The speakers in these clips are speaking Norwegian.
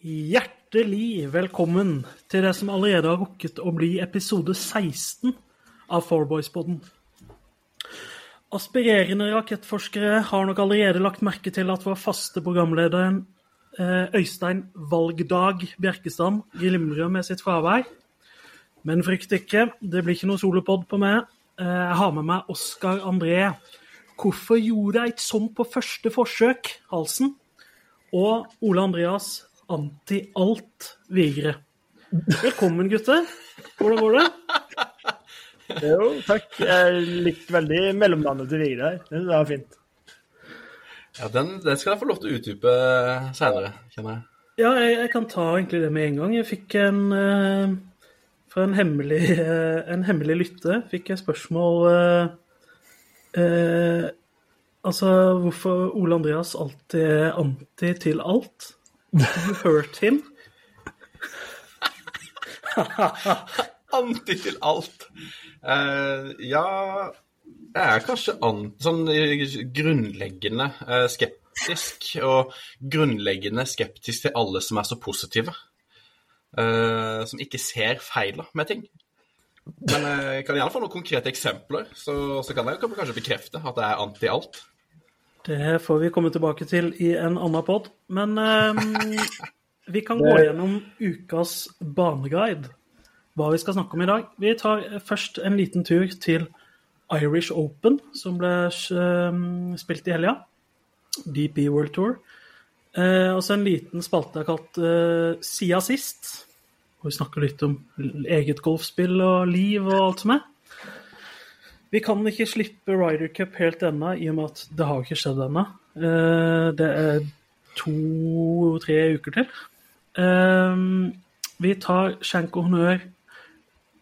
Hjertelig velkommen til det som allerede har rukket å bli episode 16 av Fourboys-podden. Aspirerende rakettforskere har nok allerede lagt merke til at vår faste programleder eh, Øystein Valgdag Bjerkestam glimrer med sitt fravær. Men frykt ikke, det blir ikke noe solopod på meg. Eh, Jeg har med meg Oskar André. Hvorfor gjorde jeg ikke sånn på første forsøk, Halsen? Og Ole Andreas Anti-Alt Vigre. Velkommen, gutter. Hvordan går det? Jo, takk. Jeg likte veldig mellomnavnet til Vigre her. Det var fint. Ja, den, den skal jeg få lov til å utdype seinere, kjenner jeg. Ja, jeg, jeg kan ta egentlig det med en gang. Jeg fikk en eh, Fra en hemmelig, eh, en hemmelig lytte fikk jeg spørsmål eh, eh, Altså hvorfor Ole Andreas alltid er anti til alt. You hurt him. Anti til alt. Uh, ja Jeg er kanskje an, sånn grunnleggende uh, skeptisk, og grunnleggende skeptisk til alle som er så positive. Uh, som ikke ser feila med ting. Men jeg kan gjerne få noen konkrete eksempler, så, så kan jeg kanskje bekrefte at jeg er anti alt. Det får vi komme tilbake til i en annen pod. Men eh, vi kan gå gjennom ukas baneguide. Hva vi skal snakke om i dag. Vi tar først en liten tur til Irish Open, som ble eh, spilt i helga. DP World Tour. Eh, og så en liten spalte jeg har kalt eh, Sia sist. Hvor vi snakker litt om eget golfspill og liv og alt som er. Vi kan ikke slippe Ryder Cup helt ennå, i og med at det har ikke skjedd ennå. Eh, Det er to-tre uker til. Eh, Vi tar skjenk og honnør,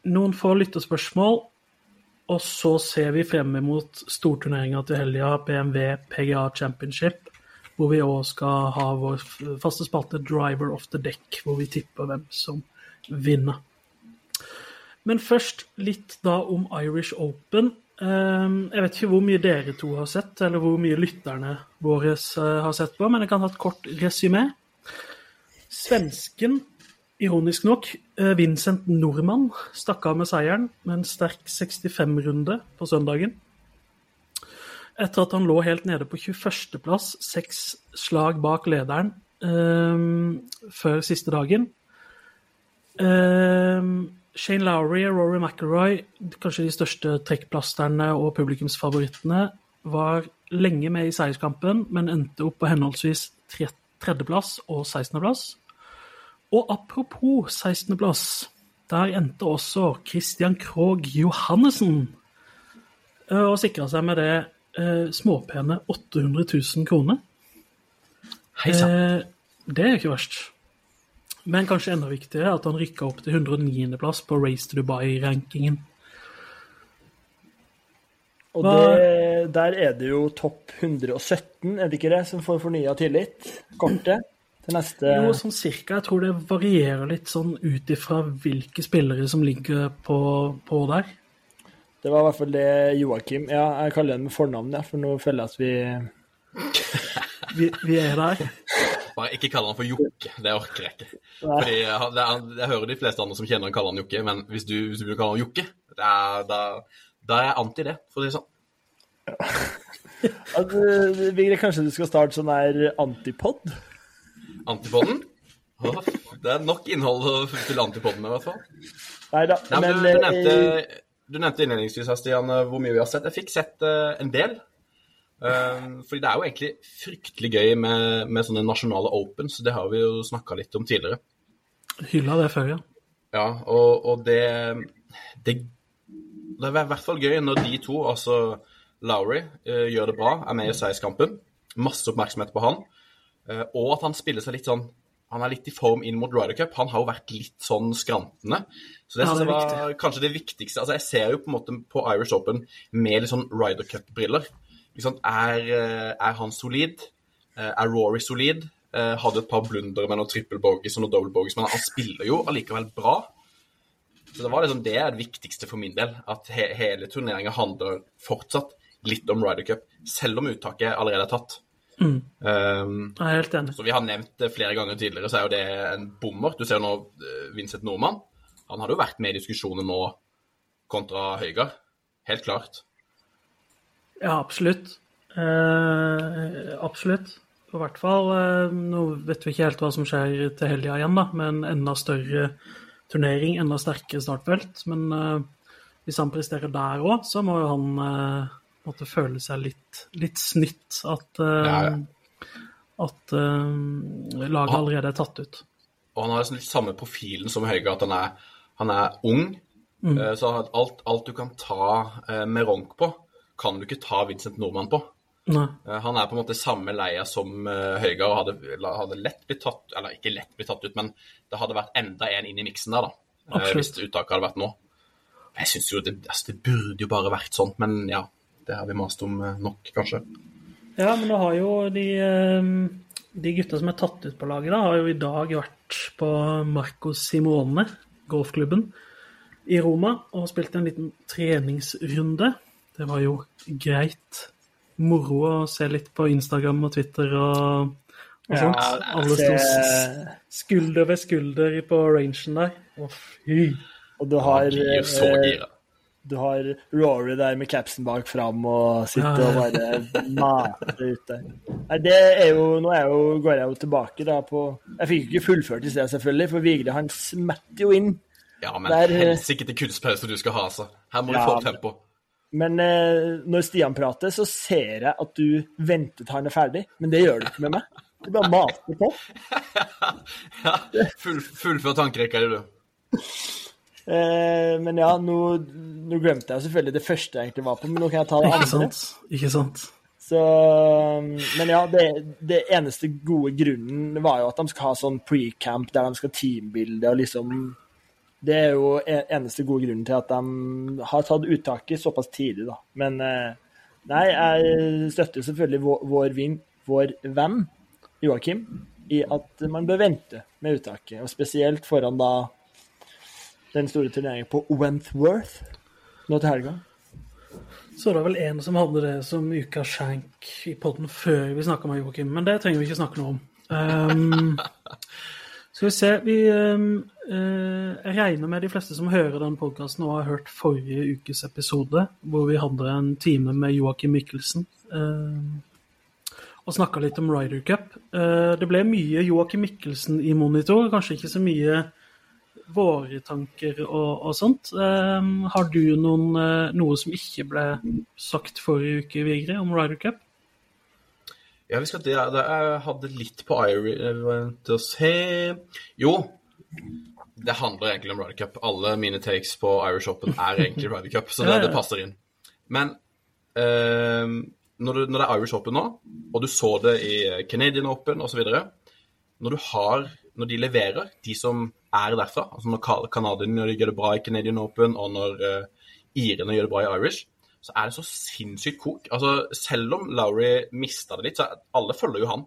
noen få lyttespørsmål, og så ser vi frem mot storturneringa til helga, BMW PGA Championship, hvor vi òg skal ha vår faste spalte Driver of the Deck, hvor vi tipper hvem som vinner. Men først litt da om Irish Open. Ehm, Jeg vet ikke hvor mye dere to har sett, eller hvor mye lytterne våre eh, har sett på, men jeg kan ha et kort resymé. Svensken, ironisk nok, eh, Vincent Nordmann, stakk av med seieren med en sterk 65-runde på søndagen. Etter at han lå helt nede på 21.-plass, seks slag bak lederen, ehm, før siste dagen. Ehm, Shane Lowry og Rory McIlroy, kanskje de største trekkplasterne og publikumsfavorittene, var lenge med i seierskampen, men endte opp på henholdsvis tredjeplass og 16.-plass. Og apropos 16.-plass, der endte også Christian Krogh Johannessen eh, og sikra seg med det eh, småpene 800 000 kroner. Hei sann. Eh, det er ikke verst. Men kanskje enda viktigere at han rykka opp til 109.-plass på Race to Dubai-rankingen. Og det, der er det jo topp 117, er det ikke det, som får fornya tillit? Kortet til neste Jo, sånn cirka. Jeg tror det varierer litt sånn ut ifra hvilke spillere som ligger på, på der. Det var i hvert fall det Joakim Ja, jeg kaller den med fornavn, ja, for nå føler jeg at vi Vi, vi er der. Bare ikke kall han for Jokke, det orker jeg ikke. Fordi jeg, det er, jeg hører de fleste andre som kjenner han kaller han Jokke, men hvis du, hvis du vil kalle han Jokke, da, da er jeg anti det, for å si det sånn. altså, Vigre, kanskje du skal starte sånn her antipod? Antipodden? Åh, Det er nok innhold til antipodden, i hvert fall. Nei da, men men du, du, eh, nevnte, du nevnte innledningsvis her, Stian, hvor mye vi har sett. Jeg fikk sett eh, en del. Um, fordi det er jo egentlig fryktelig gøy med, med sånne nasjonale opens, det har vi jo snakka litt om tidligere. Hylla det før, ja. Ja, og, og det, det Det er i hvert fall gøy når de to, altså Lowry, eh, gjør det bra, er med i seierskampen. Masse oppmerksomhet på han. Eh, og at han spiller seg litt sånn Han er litt i form inn mot Ryder Cup. Han har jo vært litt sånn skrantende. Så det, Ja, det var kanskje det viktigste. Altså, jeg ser jo på en måte på Irish Open med litt sånn Ryder Cup-briller. Sant? Er, eh, er han solid? Eh, Er Rory solid? Eh, Hadde et par blundere med noen triple bogies og noen double bogies, men han spiller jo allikevel bra. Så det var liksom det er det viktigste for min del. At he hele turneringa handler fortsatt litt om Ryder Cup, selv om uttaket allerede er tatt. Mm. Um, Jeg er helt enig. som vi har nevnt det flere ganger tidligere, så er jo det en bommer. Du ser jo nå Vincent Nordmann. Han hadde jo vært med i diskusjonen nå kontra Høygard. Helt klart. Ja, absolutt. Eh, absolutt. I hvert fall eh, Nå vet vi ikke helt hva som skjer til helga igjen, da, med en enda større turnering, enda sterkere startfelt. Men eh, hvis han presterer der òg, så må jo han eh, måtte føle seg litt, litt snytt. At, eh, at eh, laget allerede er tatt ut. Og han har liksom samme profilen som Høyre, at han er, han er ung. Eh, Så alt, alt du kan ta eh, med ronk på, kan du ikke ta Vincent Nordmann på. Nei. Eh, Han er på en måte samme leia som Høygaard, Høygard og hadde, hadde lett blitt tatt Eller ikke lett blitt tatt ut, men det hadde vært enda en inn i miksen der, da. eh, Absolutt. Hvis uttaket hadde vært nå. Jeg syns jo det, altså, det burde jo bare vært sånn, men ja. Det har vi mast om eh, nok, kanskje. Ja, men nå har jo de, eh, de gutta som er tatt ut på laget, da, har jo i dag vært på Marco Simone, golfklubben, i Roma, og spilt en liten treningsrunde. Det var jo greit moro å se litt på Instagram og Twitter og, og Ja, sånt. Alle sto det- skulder ved skulder på rangen der. Å, fy. Og du har, eh, du har Rory der med capsen bak fram og sitter og bare mater ute. Nei, det er jo, nå er jo, går jeg jo tilbake da på Jeg fikk jo ikke fullført i sted, selvfølgelig, for Vigre han smetter jo inn. Ja, men der, eh, helsike til kunstpause du skal ha, altså. Her må du Ja, få opp tempo. Men eh, når Stian prater, så ser jeg at du venter til han er ferdig. Men det gjør du ikke med meg. Du bare mater på. Ja, full, fullfør tankerekka di, du. Eh, men ja, nå, nå glemte jeg selvfølgelig det første jeg egentlig var på, men nå kan jeg ta det andre. Ikke sant? Ikke sant? Så, men ja, det, det eneste gode grunnen var jo at de skal ha sånn pre-camp der de skal teambilde og liksom Det er jo eneste gode grunnen til at de har tatt uttaket såpass tidlig, da. Men eh, nei, jeg støtter selvfølgelig vår, vår, vår venn Joakim i at man bør vente med uttaket, og spesielt foran da den store turneringen på Wentworth nå til helga. Så det er vel en som hadde det som ukas skjenk i podden før vi snakka med Joakim, men det trenger vi ikke snakke noe om. Um, skal vi se vi, um, Jeg regner med de fleste som hører den podkasten og har hørt forrige ukes episode, hvor vi hadde en time med Joakim Mikkelsen um, og snakka litt om Ryder Cup. Eh, det ble mye Joakim Mikkelsen i monitor, kanskje ikke så mye våre tanker og, og sånt. Har du noen, eh, noe som ikke ble sagt forrige uke, Vigre, om Ryder Cup? Vi skal det, det Jeg hadde litt på Irie Vent og se Jo, det handler egentlig om Ryder Cup. Alle mine takes på Irish Open er egentlig Ryder Cup, så det, det passer inn. Men eh, når, du, når det er Irish Open nå, og du så det i Canadian Open osv. Når du har Når de leverer, de som er derfra, altså når canadierne gjør det bra i Canadian Open, og når eh, irene gjør det bra i Irish, så er det så sinnssykt kok. Altså, selv om Lowry mista det litt, så alle følger jo han.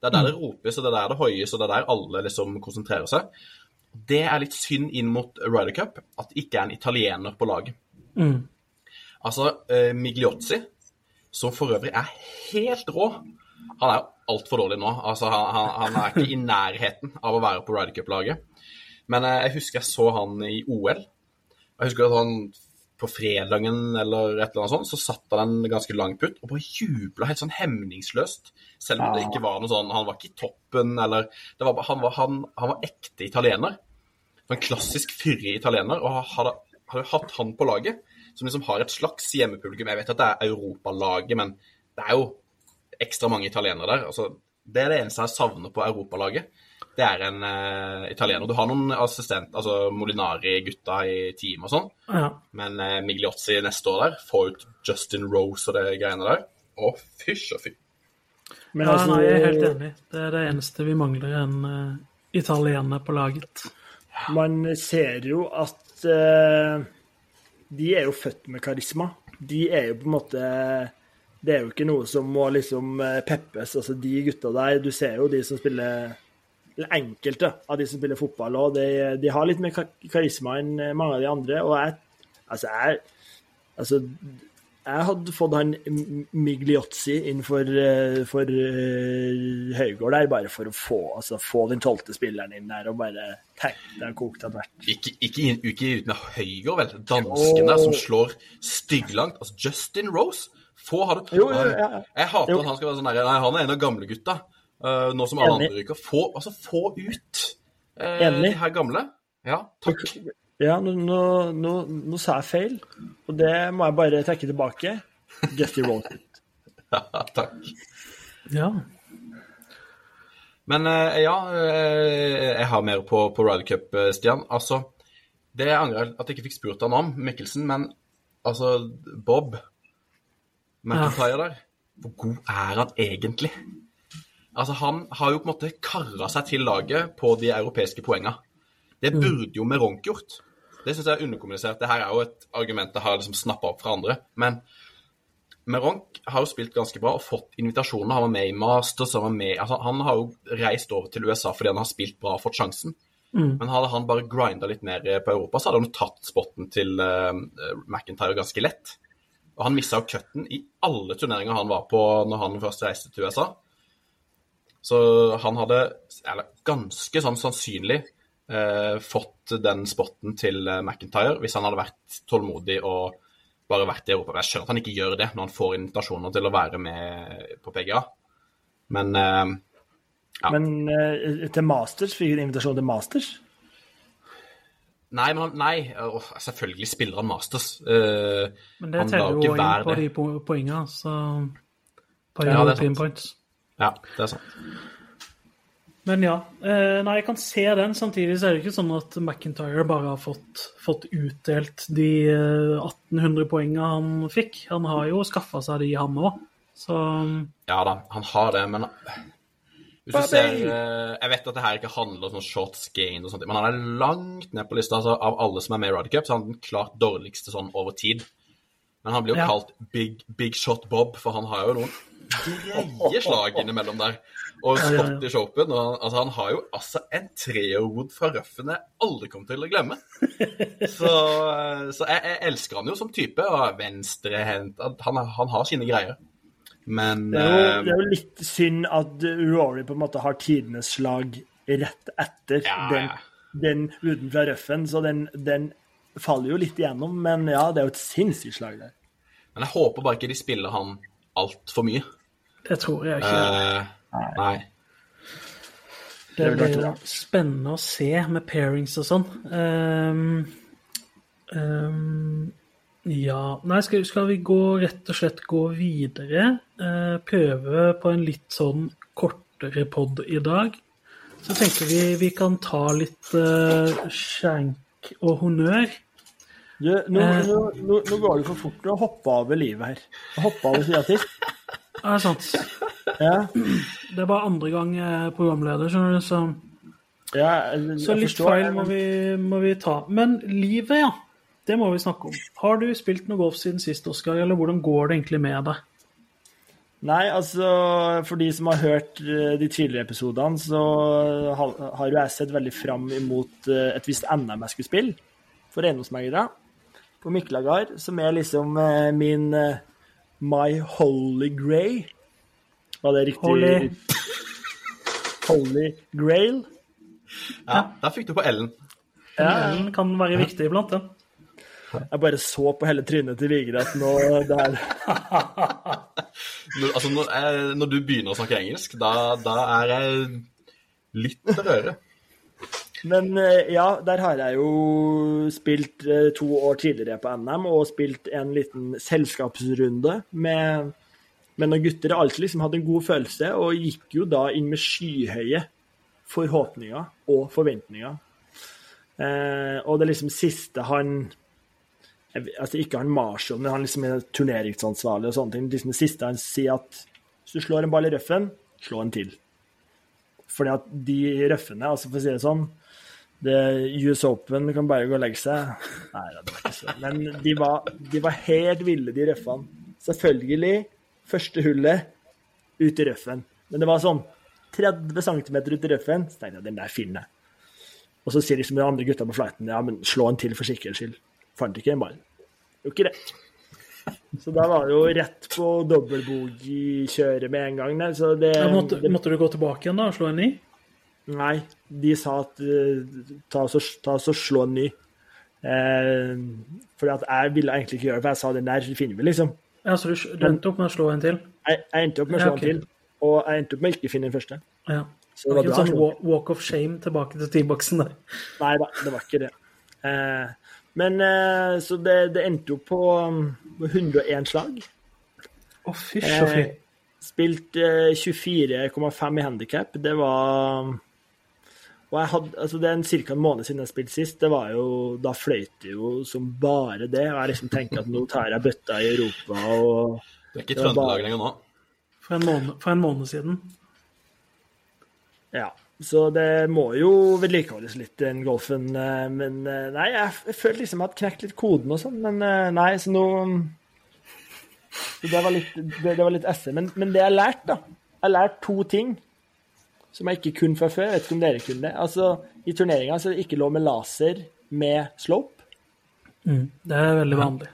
Det er der det ropes, og det er der det hoies, og det er der alle liksom konsentrerer seg. Det er litt synd inn mot Ryder Cup at det ikke er en italiener på laget. Mm. Altså, eh, Migliozzi, som for øvrig er helt rå Han er jo altfor dårlig nå. Altså, han, han, han er ikke i nærheten av å være på Ryder Cup-laget. Men eh, jeg husker jeg så han i OL. Jeg husker at han på fredagen eller et eller annet sånt, så satt han en ganske lang putt og bare jubla helt sånn hemningsløst. Selv om det ikke var noe sånn Han var ikke i toppen, eller det var, han, var, han, han var ekte italiener. En klassisk fyrig italiener. Og hadde, hadde hatt han på laget, som liksom har et slags hjemmepublikum Jeg vet at det er Europalaget, men det er jo ekstra mange italienere der. Altså, det er det eneste jeg savner på Europalaget. Det er en uh, italiener. Du har noen assistent, altså Molinari-gutta i team og sånn, Ja. men uh, Migliozzi neste år der får ut Justin Rose og det greiene der. Å, fysj og fy. Men ja, altså, nei, jeg er helt enig. Det er det eneste vi mangler, en uh, italiener på laget. man ser jo at uh, de er jo født med karisma. De er jo på en måte Det er jo ikke noe som må liksom eh, peppes. Altså, de gutta der, du ser jo de som spiller enkelte av de som spiller fotball og de, de har litt mer karisma enn mange av de andre. Og jeg Altså, jeg, altså, jeg hadde fått han Migliozzi inn for, eh, for uh, Høygård der, bare for å få, altså, få den tolvte spilleren inn der og bare tenke deg kokt etter vært. Ikke, ikke, ikke uten Høygård, vel. Danskene oh. som slår stygglangt. Altså, Justin Rose. Få har du Jo, jo, ja, ja. Jeg hater Jo. at han skal være sånn der. Nei, han er en av gamlegutta. Uh, nå som alle Enig. andre ryker. Få, altså, få ut uh, de her gamle. Ja, takk. Ja, nå, nå, nå, nå sa jeg feil, og det må jeg bare trekke tilbake. Get Rose. Ja, takk. Ja. Men uh, ja, eh, jeg har mer på, på Ryder Cup, Stian. Altså, det jeg angrer at jeg ikke fikk spurt han om, Mikkelsen, men altså, Bob McIntyre der, hvor god er han egentlig? Altså, han har jo på en måte kara seg til laget på de europeiske poengene. Det burde jo Meronk gjort. Det syns jeg er underkommunisert. Det her er jo et argument jeg har liksom snappa opp fra andre. Men Meronk har jo spilt ganske bra og fått invitasjoner. Han var med i Masters. Han, var med, altså, han har jo reist over til USA fordi han har spilt bra og fått sjansen. Men hadde han bare grinda litt mer på Europa, så hadde han jo tatt spotten til uh, McIntyre ganske lett. Og han missa jo cutten i alle turneringer han var på når han først reiste til USA. Så han hadde, eller ganske sånn sannsynlig, eh, fått den spotten til eh, McIntyre hvis han hadde vært tålmodig og bare vært i Europa. Jeg skjønner at han ikke gjør det når han får invitasjoner til å være med på PGA, men eh, Ja. Men eh, til Masters, fikk han invitasjon til Masters? Nei, men han, nei, oh, selvfølgelig spiller han Masters. Uh, Men det teller jo inn på det. de poengene, så På Ja, det er European sant. points. Ja, det er sant. Men ja. Eh, nei, jeg kan se den. Samtidig så er det ikke sånn at McIntyre bare har fått, fått utdelt de eh, 1800 poengene han fikk. Han har jo skaffa seg de, han òg. Så Ja da, han har det, men hvis du ser, eh, Jeg vet at det her ikke handler om sånn shots gain, og sånt, men han er langt ned på lista. Altså, av alle som er med i Ryder Cup, så er han den klart dårligste sånn over tid. Men han blir jo Ja. kalt Big, Big Shot Bob, for han har jo noen greie slag innimellom der. Og. Scottish Open og, altså, Han har jo altså en treerwood fra røffen jeg aldri kommer til å glemme. Så, eh, så jeg, jeg elsker han jo som type. og Venstrehendt han, han har sine greier. Men Det er, jo, eh, det er jo litt synd at Rory på en måte har tidenes slag rett etter Ja, den, ja. den ruden fra røffen, så den, den faller jo litt igjennom. Men ja, det er jo et sinnssykt slag der. Men jeg håper bare ikke de spiller han altfor mye. Det tror jeg ikke. Uh, nei. Det blir spennende å se med pairings og sånn. Um, um, ja Nei, skal, skal vi gå rett og slett gå videre? Uh, prøve på en litt sånn kortere pod i dag. Så tenker vi vi kan ta litt uh, skjenk og honnør. Du, nå, Eh. nå, nå, nå går det for fort å hoppe av livet her. Hoppe av siden sist. Er det sant? Ja, Det er bare andre gang er programleder, skjønner du, så ja, jeg, Så litt forstår, feil må vi, må vi ta. Men livet, ja. Det må vi snakke om. Har du spilt noe golf siden sist, Oskar, eller hvordan går det egentlig med deg? Nei, altså, for de som har hørt eh, de tidligere episodene, så har, har jo jeg sett veldig fram imot eh, et visst NM jeg skulle spille for eiendomsmeglere på Miklagard, som er liksom eh, min eh, My Holy Grey. Var det riktig? Holy. Holy Grail. Ja, der fikk du på Ellen. Ja, Den kan være viktig iblant, den. jeg bare så på hele trynet til Vigre at nå det er Når, altså, når, når du begynner å snakke engelsk, da, da er jeg litt til røre. Men eh, ja, der har jeg jo spilt eh, to år tidligere på NM, og spilt en liten selskapsrunde med, med noen gutter. Jeg alltid liksom hadde en god følelse, og gikk jo da inn med skyhøye forhåpninger og forventninger. Eh, og det liksom siste han Altså ikke han Marshall, men han liksom er turneringsansvarlig og sånne ting. Liksom det siste han sier at hvis du slår en ball i røffen, slå en til. Fordi at de røffene, altså for å si det sånn det US Open kan bare gå og legge seg. Nei, det var ikke så. Men de var, de var helt ville, de røffene. Selvfølgelig første hullet ut i røffen. Men det var sånn 30 cm ut i røffen. Så tenkte jeg den der finner jeg. Og så sier liksom de andre gutta på flighten ja, men slå en til for sikkerhets skyld. Fant ikke en ball. Jo ikke det. Så da var det jo rett på dobbeltbogey-kjøret med en gang. Så det, Ja, måtte, det måtte du gå tilbake igjen da og slå en ny? Nei, de sa at eh, ta oss og, slå en ny. Eh, fordi at jeg ville egentlig ikke gjøre det, for jeg sa den der finner vi, liksom. Ja, Så du, du endte opp med å slå en til? Jeg, jeg endte opp med å slå Ja, okay. en til, og jeg endte opp med å ikke finne den første. Ja. Så det var Ikke en sånn walk of shame tilbake til T-boksen der. Nei da, det var ikke det. Eh, men eh, så det, det endte opp på um, 101 slag. Å, fysj og fy. Eh, spilt eh, 24,5 i handikap. Det var og jeg hadde, altså Det er ca. en måned siden jeg spilte sist. det var jo, Da fløyt det jo som bare det. og Jeg liksom tenkte at nå tar jeg bøtta i Europa og Det er ikke Trøndelag lenger nå. For en, måned, for en måned siden. Ja. Så det må jo vedlikeholdes litt, den golfen. eh, Men eh, nei, jeg, jeg følte liksom jeg hadde knekt litt koden og sånn. Men eh, nei, så nå så Det var litt, det, det var litt esse. Men, men det jeg lærte, lært, da Jeg har lært to ting som jeg ikke kunne fra før. Jeg vet ikke om dere kunne det. Altså, I turneringa så er det ikke lov med laser med slope. Mm. Det er veldig vanlig.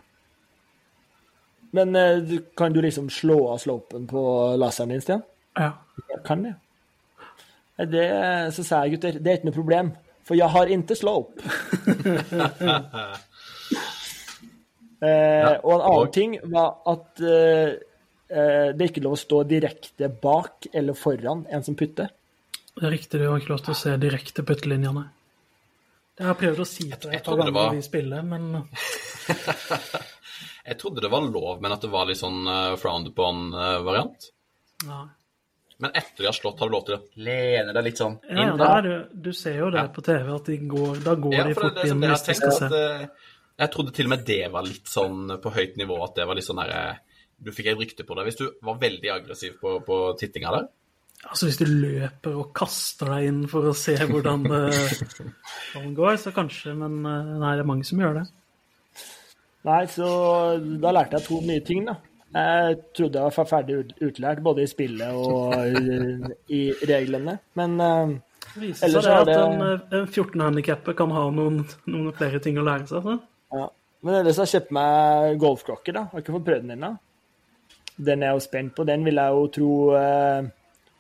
Men eh, kan du liksom slå av slopen på laseren din, Stian? Ja. Jeg kan det. Det, så sa jeg, gutter, det er ikke noe problem, for jeg har ikke slope. eh, og en annen og- ting var at eh, eh, det er ikke lov å stå direkte bak eller foran en som putter. Det er riktig, du har ikke lov til å se direkte puttelinjene. Det har jeg prøvd å si til deg et par ganger vi spiller, men Jeg trodde det var lov, men at det var litt sånn uh, frowned upon-variant. ja. Men etter de har slått, har du lov til å lene deg litt sånn inn. Ja, der, du ser jo det på TV, at de går, da går Ja, de fort inn jeg hvis de skal se. eh, jeg trodde til og med det var litt sånn på høyt nivå, at det var litt sånn derre Du fikk et rykte på det. Hvis du var veldig aggressiv på, på tittinga der, Altså Hvis du løper og kaster deg inn for å se hvordan det hvordan det går, så kanskje, men eh, nei, det er mange som gjør det. Nei, så da lærte jeg to nye ting, da. Jeg trodde jeg var ferdig utlært, både i spillet og i, reglene. Men eh, Det viser seg det at en, eh, en 14-handikapper kan ha noen, noen flere ting å lære seg. Så. Ja. Men ellers har jeg kjøpt meg golfklokker, da. Har ikke fått prøvd den ennå. Den er jeg jo spent på. Den vil jeg jo tro eh,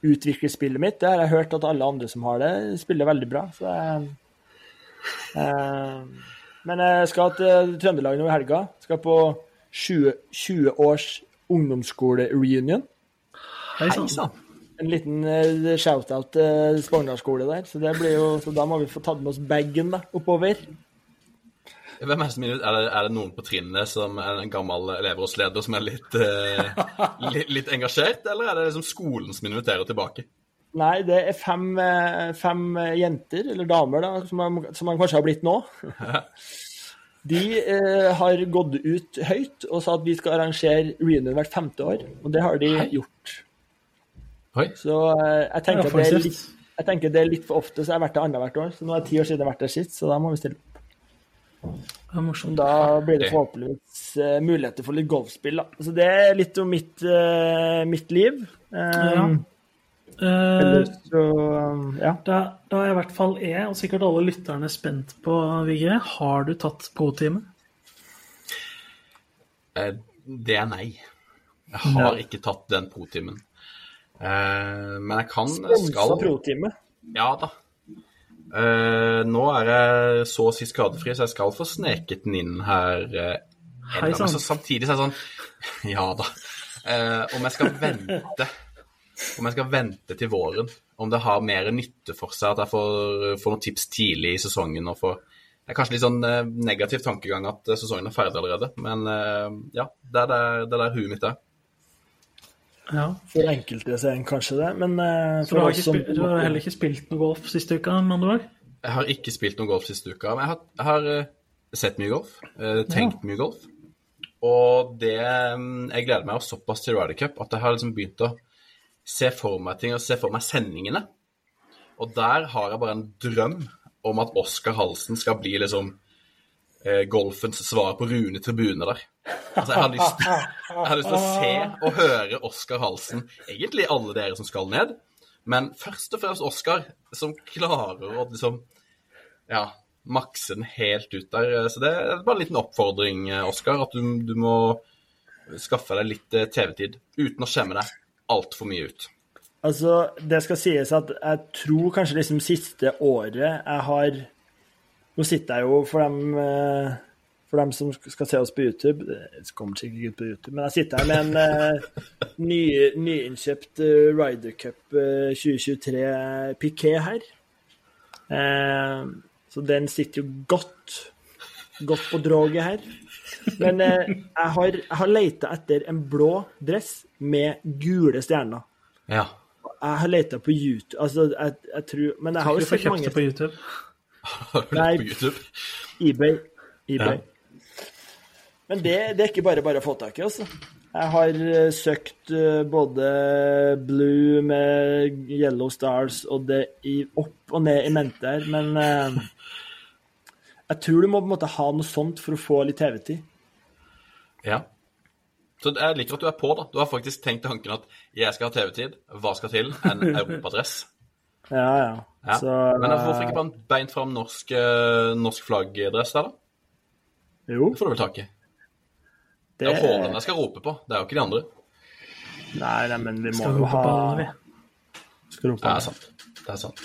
utvikler spillet mitt. Det har jeg hørt at alle andre som har det, spiller veldig bra. Så jeg, eh, men jeg skal til Trøndelag nå i helga. Skal på 20, 20 års ungdomsskole-reunion. Hei sann. En liten eh, shout-out til Spognar skole der. Så, det blir jo, så da må vi få tatt med oss bagen oppover. Hvem er, det som, er, det, er det noen på trinnet som er en gammel elevrådsleder som er litt, eh, litt, litt engasjert, eller er det liksom skolen som inviterer tilbake? Nei, det er fem, eh, fem jenter, eller damer, da, som, man, kanskje har blitt nå. De eh, har gått ut høyt og sa at vi skal arrangere reunion hvert femte år. Og det har de gjort. Oi. Så eh, jeg, tenker Ja, det er litt, jeg tenker det er litt for ofte, så jeg har vært det annethvert år. Så nå er det ti år siden jeg har vært der sist, så da må vi stille opp. Det er morsomt. Da blir det forhåpentligvis eh, muligheter for litt golfspill. Da. Så det er litt om mitt, eh, mitt liv. Eh, Ja. Uh, så, um, ja. da, da er i hvert fall jeg, og sikkert alle lytterne, spent på, Vigre. Har du tatt pro-time? Eh, det er nei. Jeg har ikke tatt den pro-timen. Eh, men jeg kan Sponsa skal pro-time. Ja da. Eh, nå er jeg så å si skadefri, så jeg skal få sneket den inn her. Uh, Hei så sann. samtidig så er det sånn Ja da. Uh, om jeg skal vente Om jeg skal vente til våren, om det har mer nytte for seg at jeg får, får noen tips tidlig i sesongen og får Det er kanskje litt sånn negativ tankegang at sesongen er ferdig allerede, men ja, det er der, det er der huet mitt er. Ja. For enkelte så er den kanskje det, men eh, Så du har, ikke som du har heller ikke spilt noe golf siste uka, med andre ord? Jeg har ikke spilt noe golf siste uka, men jeg har, jeg har eh, sett mye golf, eh, tenkt mye golf. Og det mm, Jeg gleder meg jo såpass til Ryder Cup at jeg har liksom begynt å se for meg ting og se for meg sendingene. Og der har jeg bare en drøm om at Oskar Halsen skal bli liksom golfens svar på Rune Tribune der. Altså, jeg har lyst, jeg har lyst til å se og høre Oskar Halsen, egentlig alle dere som skal ned, men først og fremst Oskar, som klarer å liksom ja, makse den helt ut der. Så det er bare en liten oppfordring, Oskar, at du, du må skaffe deg litt eh, TV-tid uten å skjemme deg altfor mye ut? Altså, det skal sies at jeg tror kanskje liksom siste året jeg har Nå sitter jeg jo for dem, eh, for dem som skal se oss på YouTube Det kommer sikkert ikke ut på YouTube, men jeg sitter her med en eh, ny, nyinnkjøpt uh, Ryder Cup eh, 2023 Piqué her. Eh, så den sitter jo godt, godt på droget her. Men eh, jeg har, jeg har leita etter en blå dress med gule stjerner. Ja. Jeg har leita på YouTube altså, jeg, jeg tror, Men jeg har jo sett mange på YouTube. Har du Nei. det på YouTube? eBay. eBay. Men det, det er ikke bare bare å få tak i, altså. Jeg har eh, søkt eh, både blue med yellow stars og det i, opp og ned i mente her, men eh, jeg tror du må på en måte ha noe sånt for å få litt TV-tid. Ja. Så jeg liker at du er på, da. Du har faktisk tenkt tanken at jeg skal ha TV-tid. Hva skal til? En europadress. Ja, ja. Ja. Så, Men hvorfor ikke på en beint fram norsk, eh, norsk flaggdress der, da? Jo, Det får du vel tak i. Det er Haaland jeg skal rope på, det er jo ikke de andre. Nei, nei, men vi må Skal jo ha på vi. Skal rope Det er sant. Det er sant.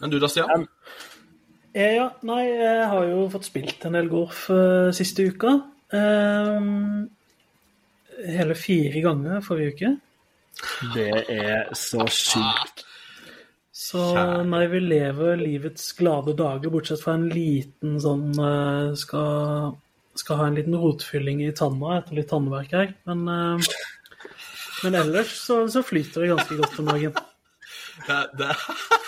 Men du da, Stian? Jeg, ja, nei, jeg har jo fått spilt en del golf uh, siste uka. Um, hele fire ganger forrige uke. Det er så sjukt. Så nei, vi lever livets glade dager, bortsett fra en liten sånn eh, skal, skal ha en liten rotfylling i tanna etter litt tannverk her. Men, eh, men ellers så, så flyter det ganske godt om dagen. Det, det,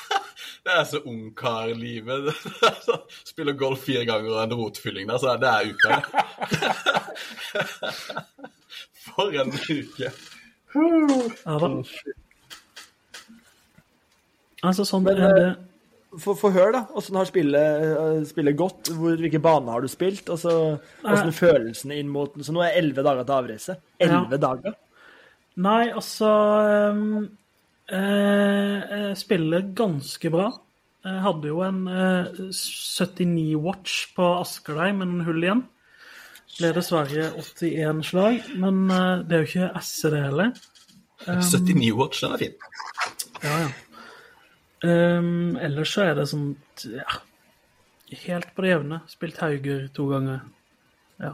det er så ungkarlivet. Er Spiller golf fire ganger og en rotfylling der, så det er uka. For en uke. Ja da. Altså, sånn Men, er det. Få få høre, da. Åssen har spillet, eh, spillet gått? Hvor, hvilke baner har du spilt? Og så åssen er følelsene inn mot Så nå er elleve dager til avreise. Elleve dager? Nei, altså um, eh, spiller ganske bra. Jeg hadde jo en eh, 79-watch på Askerdeig, men en hull igjen. Ble dessverre 81 slag, men eh, det er jo ikke SE, det heller. 79 watch, den er fin. Ja, ja. Ehm, ellers så er det sånn ja, helt på det jevne. Spilt Hauger to ganger. Ja.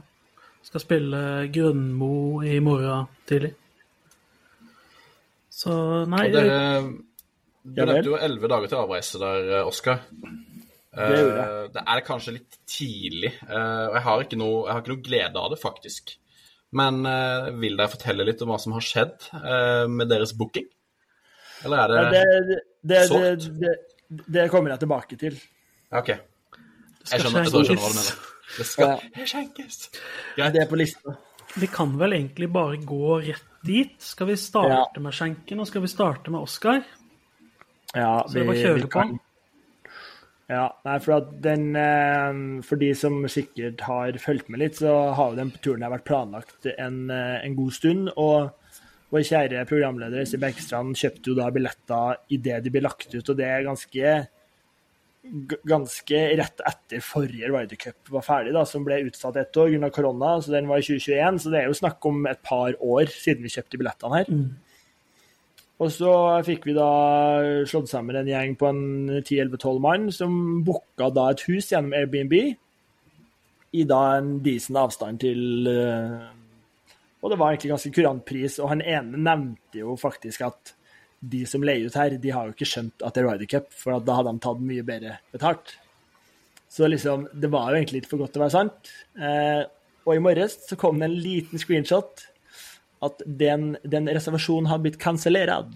Skal spille Grønmo i morgen tidlig. Så nei Og dere, du Ja jo elleve dager til avreise der, Oskar. Det gjorde. Det er kanskje litt tidlig, eh, og jeg har ikke noe, jeg har ikke noe glede av det, faktisk. Men eh, vil dere fortelle litt om hva som har skjedd eh, med deres booking? Eller er det, Ja, det, det, det, Solgt? det, det kommer jeg tilbake til. OK. Jeg skjønner, jeg skjønner hva du mener. Det skal Ja. skjenkes. Det er på lista. Vi kan vel egentlig bare gå rett dit. Skal vi starte med skjenken, og skal vi starte med Oskar? Ja, Så det er bare å kjøre på. Ja, nei, for at den eh, For de som sikkert har fulgt med litt, så har jo den turen vært planlagt en, eh, en god stund. Og vår kjære programleder Øystein Bergstrand kjøpte jo da billetter idet de ble lagt ut, og det er ganske ganske rett etter forrige Ryder Cup var ferdig, da, som ble utsatt ett år pga. korona. så Den var i 2021, så det er jo snakk om et par år siden vi kjøpte billettene her. Og så fikk vi da slått sammen en gjeng på en 10-11-12 mann som booka da et hus gjennom Airbnb i da en decent avstand til eh, Og det var egentlig ganske kurant pris, og han ene nevnte jo faktisk at de som leier ut her, de har jo ikke skjønt at det er Ryder Cup, for da hadde de tatt mye bedre betalt. Så liksom, det var jo egentlig litt for godt til å være sant. Eh, og i morges så kom det en liten screenshot at den, den reservasjonen har blitt kansellert.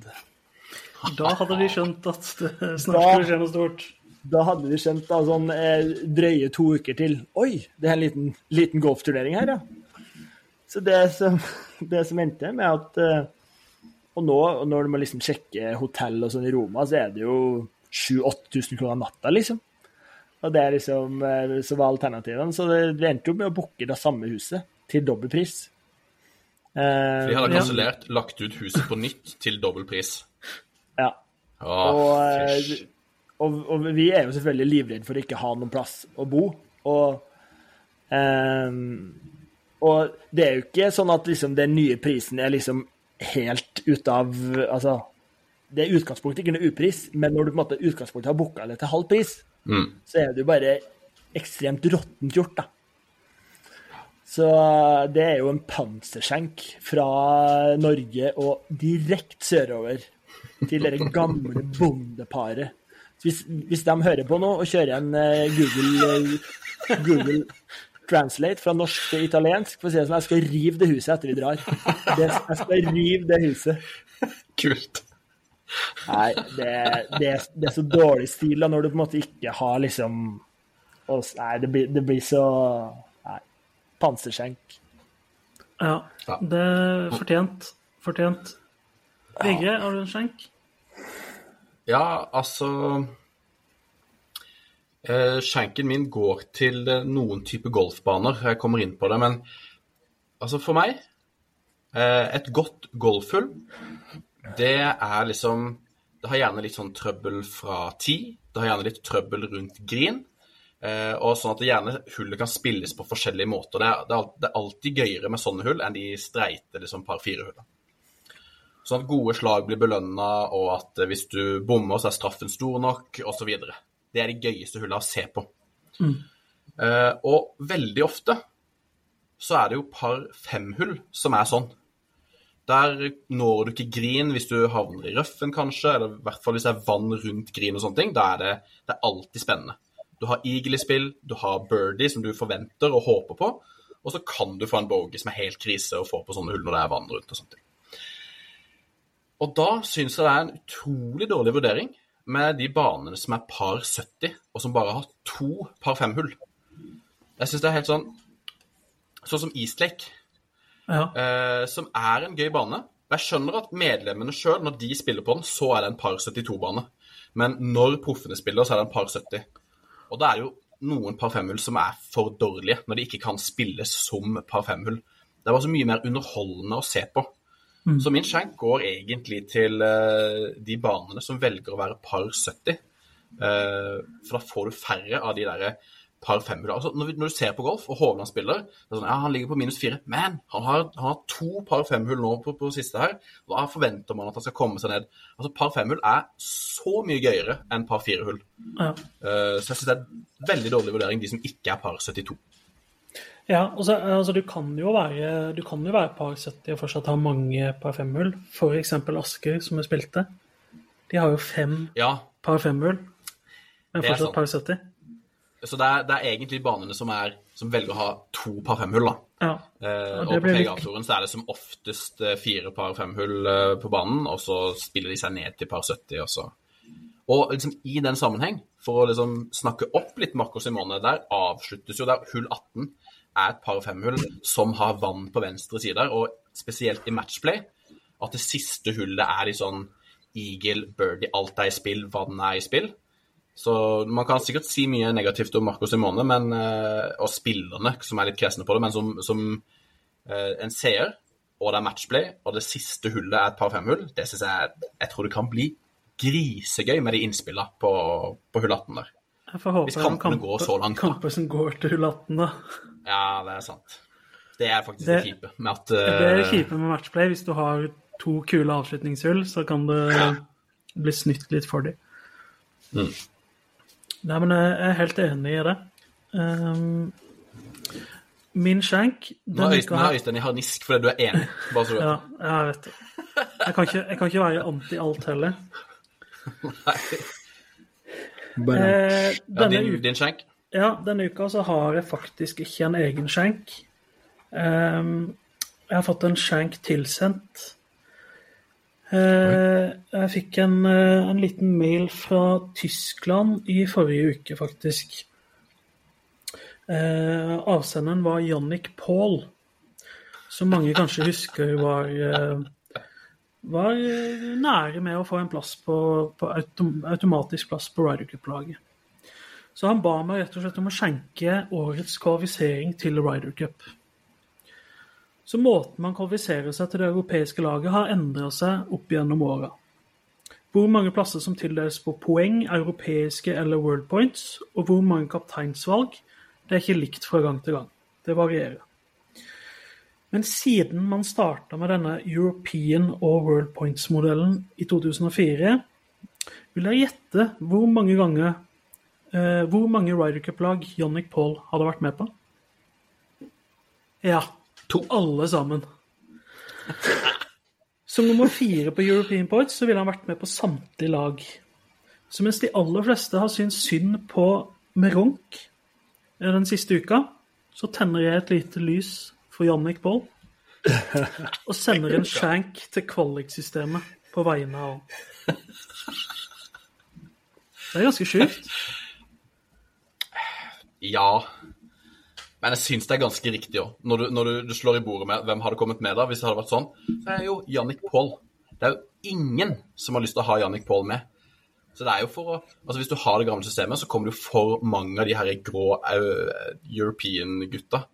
Da hadde de skjønt at det snart skulle skje noe stort. Da hadde de skjønt da, sånn eh, drøye to uker til Oi, det er en liten, liten golfturnering her, ja. Så det som, det som endte med at eh, Og nå, når du må liksom sjekke hotell og sånn i Roma, så er det jo 7000-8000 kroner natta, liksom. Og det er liksom eh, Så var alternativene. Så det, vi endte jo med å booke det samme huset til dobbel pris. Eh, De hadde Ja. lagt ut huset på nytt til dobbel pris. ja. Åh, Og, eh, fysj. og, og vi er jo selvfølgelig livredde for å ikke ha noen plass å bo. Og, ehm, Og det er jo ikke sånn at liksom, den nye prisen er liksom helt ute av Altså, det er utgangspunktet ikke noe upris, men når du på en måte utgangspunktet har booka det til halv pris, Mm. så er det jo bare ekstremt råttent gjort, da. Så det er jo en panserskjenk fra Norge og direkte sørover til det gamle bondeparet. Hvis, hvis de hører på nå og kjører en eh, Google, eh, Google Translate fra norsk til italiensk, for å si det sånn, jeg skal rive det huset etter vi drar. Det, jeg skal rive det huset. Kult. Nei, det, det, det er så dårlig stil da, når du på en måte ikke har liksom og, Nei, det blir, det blir så Nei. Panserskjenk. Ja, det er fortjent. Fortjent. Vigre, har du en skjenk? Ja, altså Skjenken min går til eh, noen type golfbaner. Jeg kommer inn på det, men altså for meg eh, Et godt golfhull, det er liksom Det har gjerne litt sånn trøbbel fra ti. Det har gjerne litt trøbbel rundt green. Eh, og sånn at det gjerne hullet kan spilles på forskjellige måter. Det er, det er, alltid gøyere med sånne hull enn de streite liksom par fire-hullene. Sånn at gode slag blir belønna, og at eh, hvis du bommer, så er straffen stor nok, osv. Det er de gøyeste hullene å se på. Eh, og veldig ofte så er det jo par fem-hull som er sånn. Der når du ikke green hvis du havner i røffen, kanskje, eller i hvert fall hvis det er vann rundt green og sånne ting. Da er det, det er alltid spennende. Du har eagle i spill, du har birdie som du forventer og håper på, og så kan du få en bogey som er helt krise å få på sånne hull når det er vann rundt og sånne ting. Og da syns jeg det er en utrolig dårlig vurdering med de banene som er par 70, og som bare har to par 5-hull. Jeg syns det er helt sånn Sånn som Eastlake, Ja. eh, som er en gøy bane. Jeg skjønner at medlemmene sjøl, når de spiller på den, så er det en par 72-bane. Men når proffene spiller, så er det en par 70. Og da er det jo noen par 5-hull som er for dårlige, når de ikke kan spilles som par 5-hull. Det er bare så mye mer underholdende å se på. Så min skjenk går egentlig til uh, de banene som velger å være par 70. Uh, for da får du færre av de derre par femhull. Altså, når, når du ser på golf, og Hovland spiller det er sånn, ja, Han ligger på minus fire, men han har, han har to par femhull nå på, på siste her. Da forventer man at han skal komme seg ned. Altså, Par femhull er så mye gøyere enn par firehull. ja. Uh, så jeg syns det er veldig dårlig vurdering, de som ikke er par 72. Ja, også, altså, du kan jo være du kan jo være par 70 og fortsatt ha mange par femhull. Eksempel Asker, som vi spilte. De har jo fem Ja, par femhull, men fortsatt par 70. så det er, det er egentlig banene som, er, som velger å ha to par femhull, da. Ja. Eh, Og og på PGA-turen så er det som oftest eh, fire par femhull eh, på banen, og så spiller de seg ned til par 70, også. Og liksom i den sammenheng, for å liksom snakke opp litt Marco Simone, der avsluttes jo der hull 18 er et par femhull som har vann på venstre side, og spesielt i matchplay, at det siste hullet er i sånn eagle, birdie, alt er i spill, vann er i spill. Så man kan sikkert si mye negativt om Marco Simone men, eh, og spillerne som er litt kresne på det, men som, som eh, en seer, og det er matchplay, og det siste hullet er et par femhull, det syns jeg Jeg tror det kan bli grisegøy med de innspillene på, på hull 18 der. Jeg får håpe Hvis kampene kampene går så langt, kamper som går til 18, da. Ja, det er sant. Det er faktisk Det- det kjipe med at Det er det kjipe med matchplay. Hvis du har to kule avslutningshull, så kan det bli snytt litt for dem. Mm. Nei, men jeg er helt enig i det. Um, min skjenk Nå er Øystein, har... Øystein i harnisk fordi du er enig. Bare så du vet. Ja, jeg vet det. Jeg kan ikke, jeg kan ikke være anti alt heller. Bare, Eh, Ja, denne din, uka din skjenk? Ja, denne uka så har jeg faktisk ikke en egen skjenk. Ehm, jeg har fått en skjenk tilsendt. Eh, jeg fikk en, eh, en liten mail fra Tyskland i forrige uke, faktisk. Eh, avsenderen var Jannik Paul, som mange kanskje husker var eh, var eh, nære med å få en plass på, på autom, automatisk plass på Ryder Cup-laget. Så han ba meg rett og slett om å skjenke årets kvalifisering til Ryder Cup. Så måten man kvalifiserer seg til det europeiske laget, har endra seg opp gjennom åra. Hvor mange plasser som tildeles på poeng, europeiske eller world points, og hvor mange kapteinsvalg, det er ikke likt fra gang til gang. Det varierer. Men siden man starta med denne European og World Points-modellen i 2004, vil jeg gjette hvor mange ganger eh, Hvor mange Ryder Cup-lag Jannik Paul hadde vært med på? Ja. To. Alle sammen. Som nummer fire på European Points så ville han vært med på samtlige lag. Så mens de aller fleste har syntes synd på Meronk eh, den siste uka, så tenner jeg et lite lys for Jannik Boll. Og sender en shank til kvaliksystemet på vegne av Det er ganske sjukt. Ja. Men jeg syns det er ganske riktig òg. Når, du, når du, du, slår i bordet med hvem hadde kommet med da, hvis det hadde vært sånn, så er jo Jannik Paul. Det er jo ingen som har lyst til å ha Jannik Paul med. Så det er jo for å Altså Hvis du har det gamle systemet, så kommer det jo for mange av de her grå uh, European-gutta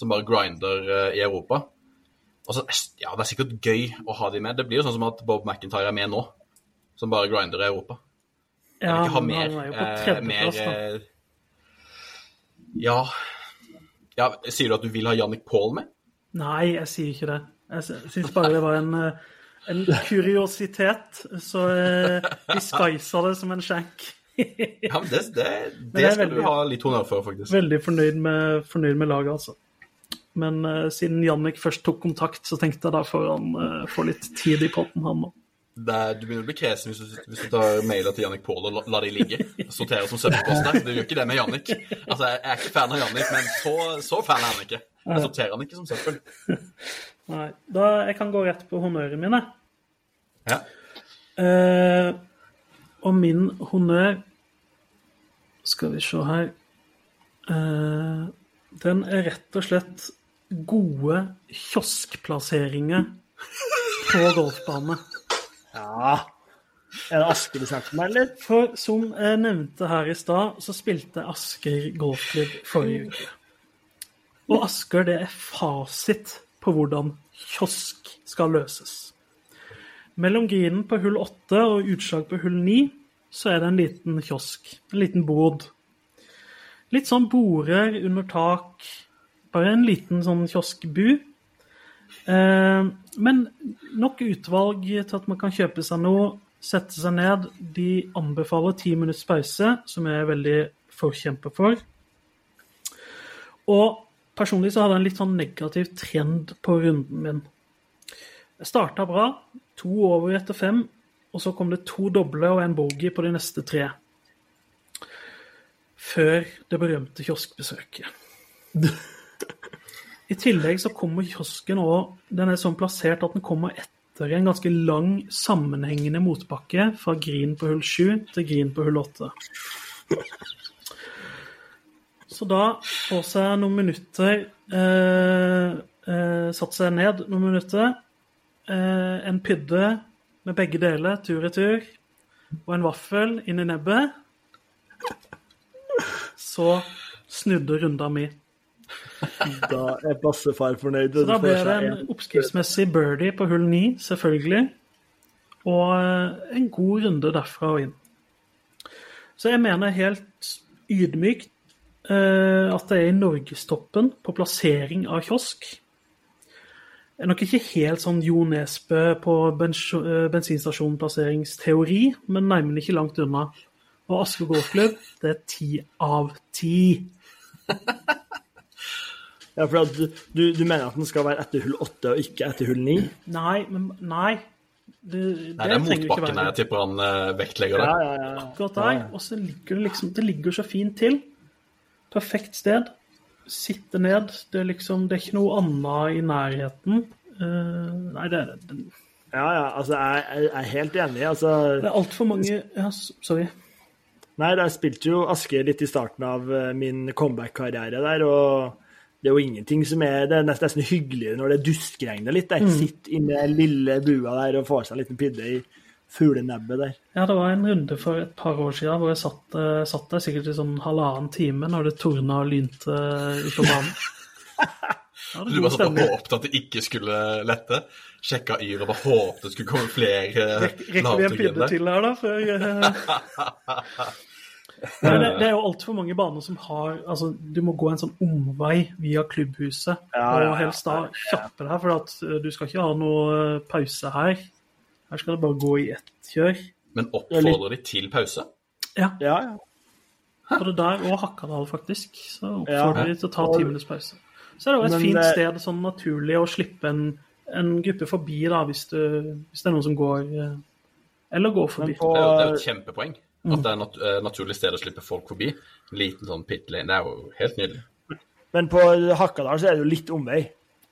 som bare grinder uh, i Europa. Og så, ja, Det er sikkert gøy å ha de med. Det blir jo sånn som at Bob McIntyre er med nå, som bare grinder i Europa. Ja, Jeg vil ikke ha men mer, han er jo på eh, tredjeplass, eh, ja. ja Sier du at du vil ha Jannik Paul med? Nei, jeg sier ikke det. Jeg syns bare det var en, eh, en kuriositet, så eh, de skisa det som en shank. Ja, men Det, det, det er skal veldig- du ha litt honnør for, faktisk. Veldig fornøyd med, fornøyd med laget, altså. Men eh, siden Jannik først tok kontakt, så tenkte jeg da får han eh, få litt tid i potten, han òg. Er, du begynner å bli kresen hvis du, hvis du tar mailer til Jannik Paul og la, lar de ligge. Sorterer som søppelposter. Du gjør ikke det med Jannik. Altså, Jeg er ikke fan av Jannik, men så, så fan er han ikke. Jeg sorterer han ikke som søppel. Nei, da Jeg kan gå rett på honnøret mine. Ja. Eh, og min honnør Skal vi se her eh, Den er rett og slett gode kioskplasseringer på golfbane. Ja. Er det Asker du snakker med, eller? For som jeg nevnte her i stad, så spilte Asker golfklubb forrige uke. Og Asker, det er fasit på hvordan kiosk skal løses. Mellom grinen på hull 8 og utslag på hull 9 så er det en liten kiosk, en liten bod. Litt sånn borer under tak, bare en liten sånn kioskbu. Eh, men nok utvalg til at man kan kjøpe seg noe, sette seg ned. De anbefaler ti minutts pause, som jeg er veldig forkjemper for. Og personlig så hadde jeg en litt sånn negativ trend på runden min. Jeg starta bra, to over etter fem, og så kom det to doble og en bogey på de neste tre. Før det berømte kioskbesøket. I tillegg så kommer kiosken òg Den er sånn plassert at den kommer etter en ganske lang, sammenhengende motbakke fra green på hull 7 til green på hull 8. Så da får seg noen minutter eh, eh, Satt seg ned noen minutter. Eh, en pydde med begge deler tur-retur, og en vaffel inn i nebbet. Så snudde runda mi. Da er bassefar fornøyd. Så da blir det en oppskriftsmessig birdie på hull 9, selvfølgelig. Og eh, en god runde derfra og inn. Så jeg mener helt ydmykt eh, at det er i norgestoppen på plassering av kiosk. Det er nok ikke helt sånn Jo Nesbø på eh, bensinstasjonplasseringsteori, men neimen ikke langt unna. Og Asker golfklubb, det er ti av ti. Ja, for at du, du, du mener at den skal være etter hull 8 og ikke etter hull 9? Nei, men nei. Det, Nei, det er motbakken jeg tipper han vektlegger vektlegger Ja, det. ja, ja. akkurat der. Og så ligger det liksom Det ligger så fint til. Perfekt sted. Sitte ned. Det er liksom Det er ikke noe annet i nærheten. Uh, nei, det er det. ja, ja altså, jeg, jeg er helt enig. Altså, Det er altfor mange ja, Sorry. nei, jeg spilte jo Asker litt i starten av eh, min comeback-karriere der, og det er jo ingenting som er Det er nesten, nesten hyggeligere når det duskregner litt. Jeg sitter inne inni den lille bua der og får seg en liten pidde i fuglenebbet der. Ja, det var en runde for et par år siden hvor jeg satt, eh, satt der sikkert i sånn halvannen time når det tordna og lynte utover banen. Ja, Du bare satt og håpet at det ikke skulle lette. Sjekka yr og bare håpet det skulle komme flere Rekker vi en pidde til her, da? Før, eh, Men det, det er jo altfor mange baner som har altså Du må gå en sånn omvei via klubbhuset, Ja, ja, ja. og helst da kjappe deg, for at uh, du skal ikke ha noe uh, pause her. Her skal det bare gå i ett kjør. Men oppfordrer de til pause? Ja, Ja, ja. både der og Hakadal, faktisk. Så Ja. oppfordrer de til å ta ti minutters pause. Så er det jo et Men, fint eh, sted, sånn naturlig, å slippe en, en gruppe forbi, da, hvis, du, hvis det er noen som går Eller går forbi. På, det er jo et kjempepoeng. At det er nat eh, naturlig sted å slippe folk forbi. En liten sånn pit lane. Det er jo helt nydelig. men på Hakadal så er det jo litt omvei.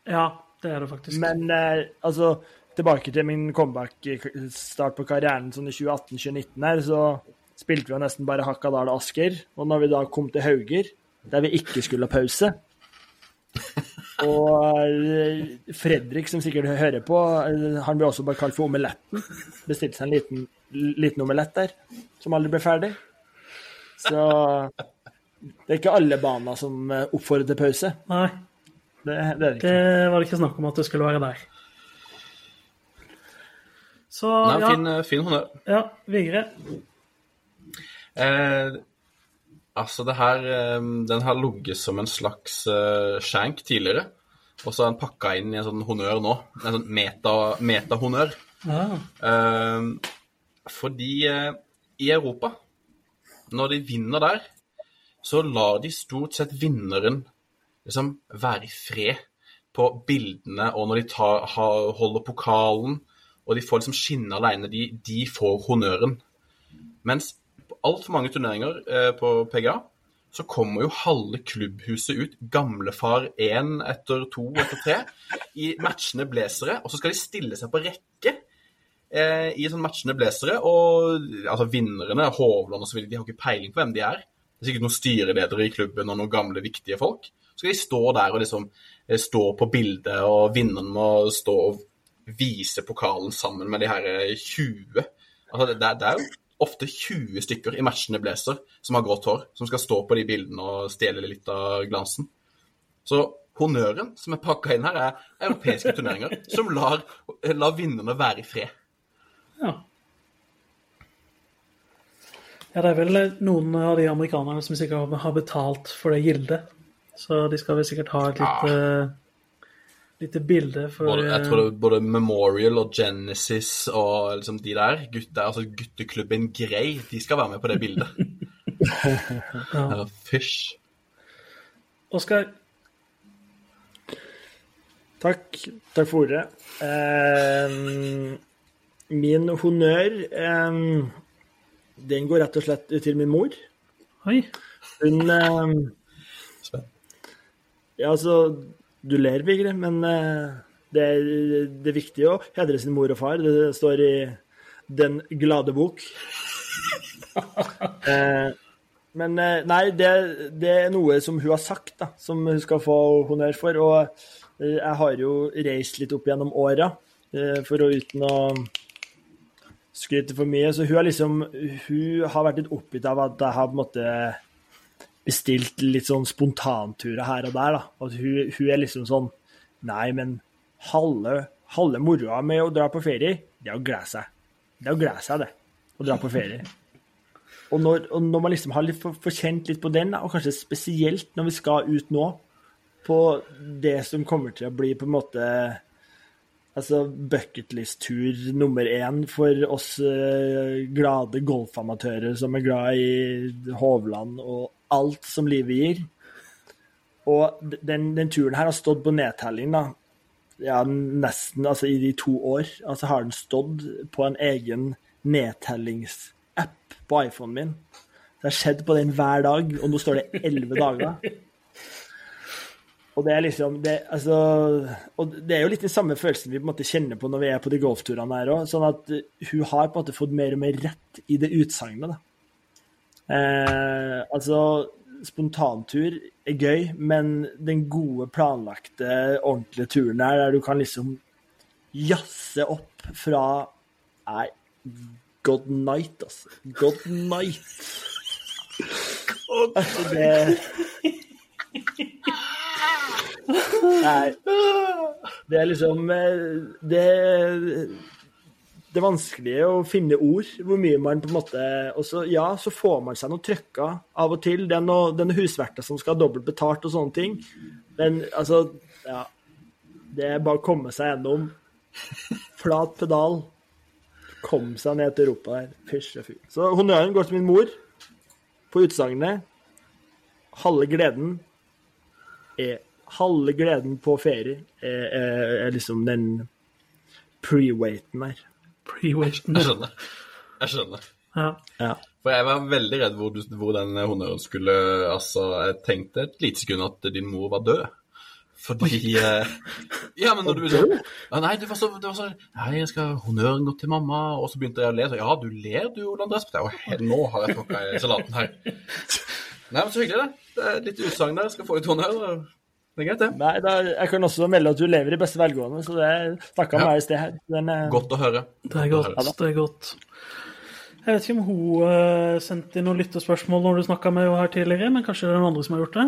Ja, det er det faktisk. Men eh, altså, tilbake til min comeback-start på karrieren sånn i 2018-2019 her, så spilte vi jo nesten bare Hakadal Asker. Og når vi da kom til Hauger, der vi ikke skulle ha pause Og eh, Fredrik, som sikkert hører på, eh, han blir også bare kalt for Omeletten. Bestilte seg en liten, liten omelett der, som aldri ble ferdig. Så det er ikke alle baner som eh, oppfordrer til pause. Nei, Det, det er det ikke. det var det ikke snakk om at det skulle være der. Så Nei, ja, fin, fin honnør. ja, Vigre. Eh, altså, det her eh, Den har ligget som en slags eh, shank tidligere. Og så er den pakka inn i en sånn honnør nå. En sånn meta- meta-honnør. Ja. Eh, fordi eh, i Europa, når de vinner der, så lar de stort sett vinneren liksom være i fred på bildene, og når de tar, holder pokalen, og de får liksom skinne alene, de, de får honnøren. Mens altfor mange turneringer eh, på PGA så kommer jo halve klubbhuset ut, gamlefar én etter to etter tre, i matchende blazere, og så skal de stille seg på rekke eh, i sånn matchende blazere, og altså vinnerne, Hovland osv., de har ikke peiling på hvem de er. Det er sikkert noen styreledere i klubben og noen gamle, viktige folk. Så skal de stå der og liksom eh, stå på bildet, og vinneren må stå og vise pokalen sammen med de her eh, 20 Altså, det, det er jo ofte 20 stykker i matchende blazer som har grått hår, som skal stå på de bildene og stjele litt av glansen. Så honnøren som er pakka inn her, er europeiske turneringer som lar, lar vinnerne være i fred. Ja. ja, det er vel noen av de amerikanerne som sikkert har betalt for det gildet. Så de skal vel sikkert ha et lite, lite bilde for Både, jeg tror det er både Memorial og Genesis og liksom de der, gutter, altså gutteklubben Grey, de skal være med på det bildet. ja. Fysj. Oskar, Takk. Takk for ordet. Eh, min honnør eh, den går rett og slett til min mor. oi. Hun eh, Ja, altså Du ler, Vigre, men eh, det, er, det er viktig å hedre sin mor og far. Det står i Den glade bok. Eh, men eh, nei, det, det er noe som hun har sagt, da, som hun skal få honnør for. Og eh, jeg har jo reist litt opp gjennom åra, for å uten å skryte for mye. Så hun har liksom Hun har vært litt oppgitt av at jeg har på en måte bestilt litt sånn spontanturer her og der. da. At hun, hun er liksom sånn Nei, men halve, halve moroa med å dra på ferie, det er å glede seg. Det er å glede seg, det. Å dra på ferie. Og når, og når man liksom har litt for, forkjent litt på den, da, og kanskje spesielt når vi skal ut nå, på det som kommer til å bli på en måte altså bucketlist-tur nummer én for oss eh, glade golfamatører som er glad i Hovland og alt som livet gir. Og den, den turen her har stått på nedtelling, da. Ja, nesten altså i de to år. Altså har den stått på en egen nedtellingsapp på iPhonen min. Det har skjedd på den hver dag, og nå står det elleve dager. Og det er liksom det, altså, og det er jo litt den samme følelsen vi på en måte kjenner på når vi er på de golfturene her òg. Sånn at hun har på en måte fått mer og mer rett i det utsagnet. da. Eh, altså, spontantur er gøy, men den gode, planlagte, ordentlige turen her, der du kan liksom jazze opp fra Nei, good night, altså. Good night. Altså, det Nei. Det er liksom eh, Det det er å finne ord. Hvor mye man på en måte også, ja, så får man seg noe trøkka av og til. Det er noe, det er noe husverter som skal ha dobbelt betalt og sånne ting. Men altså, ja. Det er bare å komme seg gjennom. Flat pedal. Kom seg ned til Europa der. Fysj og fy. Så honnøren går til min mor på utsagnet. Halve gleden er Halve gleden på ferie er, er, er liksom den pre-waiten der. Pre-waiten. Jeg skjønner. Jeg skjønner. Ja. Ja. For jeg var veldig redd hvor, du, hvor den honnøren skulle Altså, jeg tenkte et lite sekund at din mor var død. Fordi eh, Ja, men når du sånn ja, Nei, det var så, det var så Nei, jeg skal honnøren gå til mamma. Og så begynte jeg å le. Så, ja, du ler du, Ole Andrés. Og nå har jeg tråkka i salaten her. Nei, men så hyggelig, det. Det er litt lite utsagn der. Jeg skal få ut honnør. Det er greit, det. Nei, da, jeg kan også melde at du lever i beste velgående, så det snakka Ja. meg i sted her. Den, eh, Godt å høre. Det er godt. Ja, det er godt. Jeg vet ikke om hun uh, sendte inn noen lyttespørsmål når du snakka med henne her tidligere, men kanskje det er noen andre som har gjort det?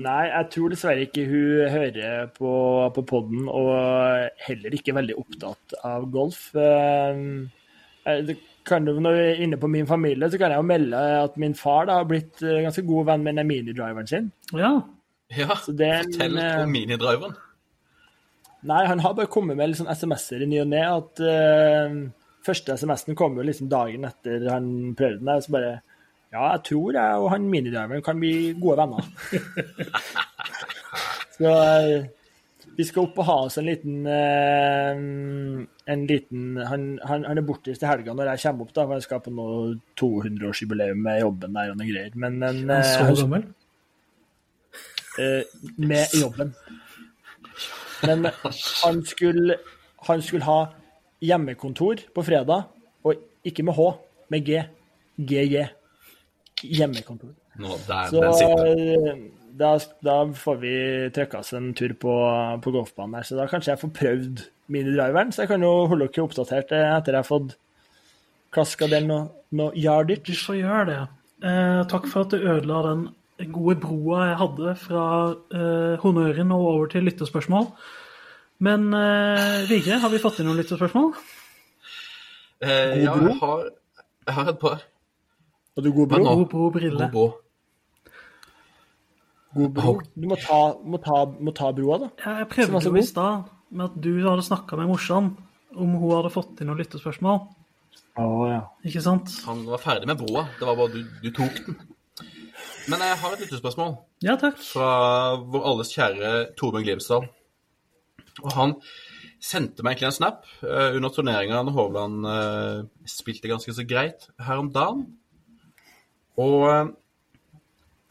Nei, jeg tror dessverre ikke hun hører på, på poden, og heller ikke veldig opptatt av golf. Uh, kan du, når vi er inne på min familie, så kan jeg jo melde at min far da, har blitt ganske god venn med den minidriveren sin. Ja. Ja, Så det er fortell eh, om minidriveren. Nei, han har bare kommet med sånn SMS-er i ny og ne. At uh, første SMS-en kom jo liksom dagen etter han prøvde den. der, Så bare Ja, jeg tror jeg og han minidriveren kan bli gode venner. så uh, vi skal opp og ha oss en liten uh, En liten Han, han, han er bortreist til helga når jeg kommer opp, da, for jeg skal på noe 200-årsjubileum med jobben der og noe greier. Men en, Han så gammel. Eh, med jobben. Men han skulle, han skulle ha hjemmekontor på fredag, og ikke med H, med G. GJ. Hjemmekontor. Nå, der, Så den sitter. eh, da, da får vi trykka oss en tur på, på golfbanen her, så da kanskje jeg får prøvd minidriveren. Så jeg kan jo holde dere oppdatert eh, etter jeg har fått klaska den noe, noe Du får gjøre det. Eh, takk for at du ødela den gode broa jeg hadde fra eh, honnøren og over til lyttespørsmål. Men eh, Vigre, har vi fått inn noen lyttespørsmål? Eh, ja, bro? jeg har, jeg har et par. Har du god bro? nå- God bro, brille. God bro. God bro. Du må ta, må ta, må ta broa, da. Ja, jeg prøvde jo i stad med at du hadde snakka med morsan om hun hadde fått inn noen lyttespørsmål. Å ja. Ikke sant? Han var ferdig med broa. Det var bare du, du tok den. Men jeg har et lyttespørsmål Ja, takk. fra vår alles kjære Torbjørn Glimsdal. Og han sendte meg egentlig en snap uh, under turneringa da Hovland uh, spilte ganske så greit her om dagen. Og uh,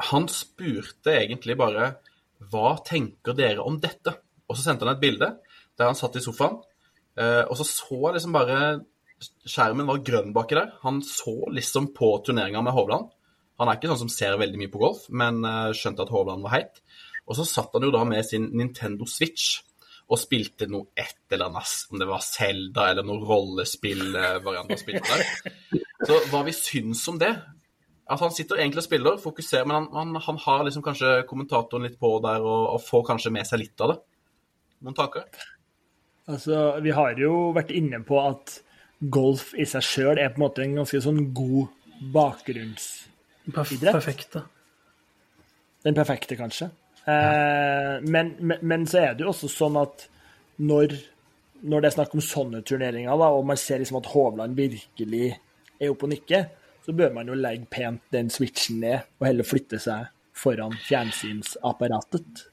han spurte egentlig bare Hva tenker dere om dette? Og så sendte han et bilde der han satt i sofaen, og så så jeg liksom bare Skjermen var grønn baki der. Han så liksom på turneringa med Hovland. Han er ikke sånn som ser veldig mye på golf, men eh, skjønte at Hovland var heit. Og så satt han jo da med sin Nintendo Switch og spilte noe et eller annet, om det var Zelda eller noe rollespillvariant han spilte der. Så hva vi syns om det At han sitter egentlig og spiller, fokuserer, men han, han, han har liksom kanskje kommentatoren litt på der og, og får kanskje med seg litt av det. Noen tanker? Altså, vi har jo vært inne på at golf i seg sjøl er på en måte en ganske sånn god bakgrunns... Perf Idrett? perfekte. Den perfekte, kanskje. Eh, men, men, men så er det jo også sånn at når, når det er snakk om sånne turneringer, da, og man ser liksom at Hovland virkelig er oppe og nikker, så bør man jo legge pent den switchen ned og heller flytte seg foran fjernsynsapparatet.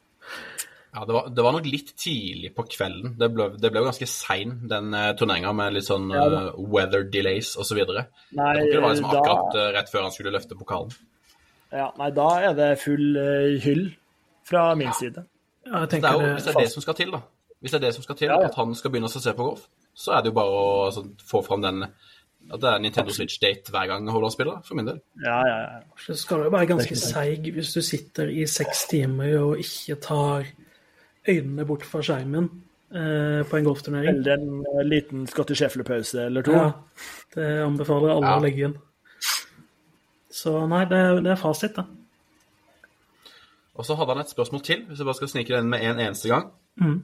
Ja, det var, det var nok litt tidlig på kvelden. Det ble, det ble jo ganske sein, den uh, turneringa, med litt sånn Ja, eh, weather delays osv. Det Nei, var ikke det var liksom akkurat eh, rett før han skulle løfte pokalen. Ja, nei, da er det full uh, hyll fra min side. Ja, jeg Det er jo, hvis det er det som skal til, da. Hvis det er det som skal til, Ja, ja. at han skal begynne å se på golf, så er det jo bare å altså, få fram den At det er Nintendo Switch-date hver gang Hovland spiller, for min del. Ja, ja, ja. så skal du være ganske seig hvis du sitter i seks timer og ikke tar øynene bort fra skjermen eh, på en golfturnering. Eller en eh, liten Scotty Scheffler-pause eller to. Ja, det anbefaler alle Ja. å legge inn. Så nei, det, det er fasit, det. Og så hadde han et spørsmål til, hvis jeg bare skal snike det inn med en eneste gang. Mm.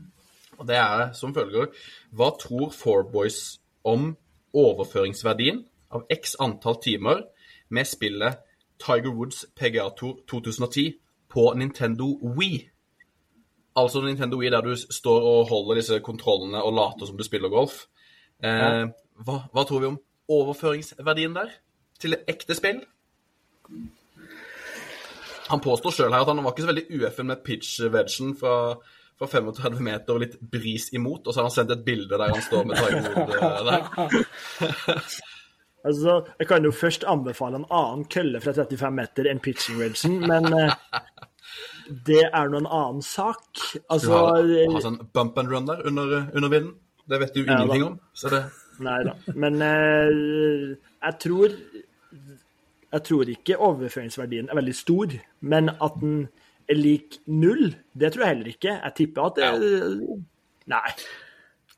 Og det er som følger Hva tror Fourboys om overføringsverdien av x antall timer med spillet Tiger Woods PGA Tour 2010 på Nintendo Wii. Altså Nintendo Wii der du står og holder disse kontrollene og later som du spiller golf. Eh, hva, hva tror vi om overføringsverdien der til et ekte spill? Han påstår sjøl her at han var ikke så veldig ueffen med pitch-vegen fra, fra 35 meter og litt bris imot, og så har han sendt et bilde der han står med Tiger Wood eh, der. Altså, jeg kan jo først anbefale en annen kølle fra 35 meter enn pitching-vegen, men eh, det er nå en annen sak. Du Altså har, har sånn bump and run der under, under vinden. Det vet du Ja, ingenting om. Så det Nei da. Men eh, jeg tror Jeg tror ikke overføringsverdien er veldig stor, men at den er lik null, det tror jeg heller ikke. Jeg tipper at det Nei.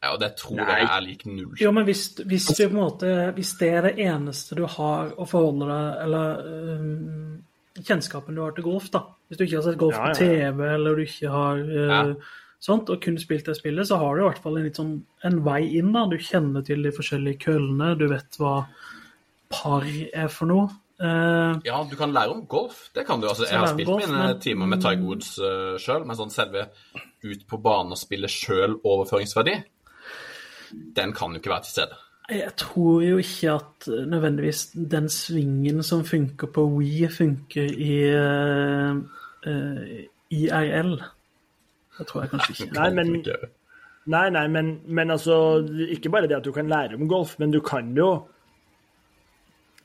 Ja, og det tror Nei. jeg er lik null. Jo, men hvis, hvis, du, på en måte, hvis det er det eneste du har å forholde deg Eller øhm, kjennskapen du har til golf, da. Hvis du ikke har sett golf Ja, ja, på. TV, eller du ikke har uh, Ja. sånt, og kun spilt det spillet, så har du i hvert fall en, litt sånn, en vei inn. da. Du kjenner til de forskjellige køllene, du vet hva par er for noe. Uh, Ja, du kan lære om golf. Det kan du. altså. Jeg har spilt golf, mine men- timer med Tiger Woods uh, sjøl, men sånn selve ut på banen og spille sjøl overføringsverdi, den kan jo ikke være til stede. Jeg tror jo ikke at eh, nødvendigvis den svingen som funker på Wii, funker i uh, IRL. Det tror jeg kanskje ikke. Nei, men-. Nei, nei, men, men altså Ikke bare det at du kan lære om golf, men du kan jo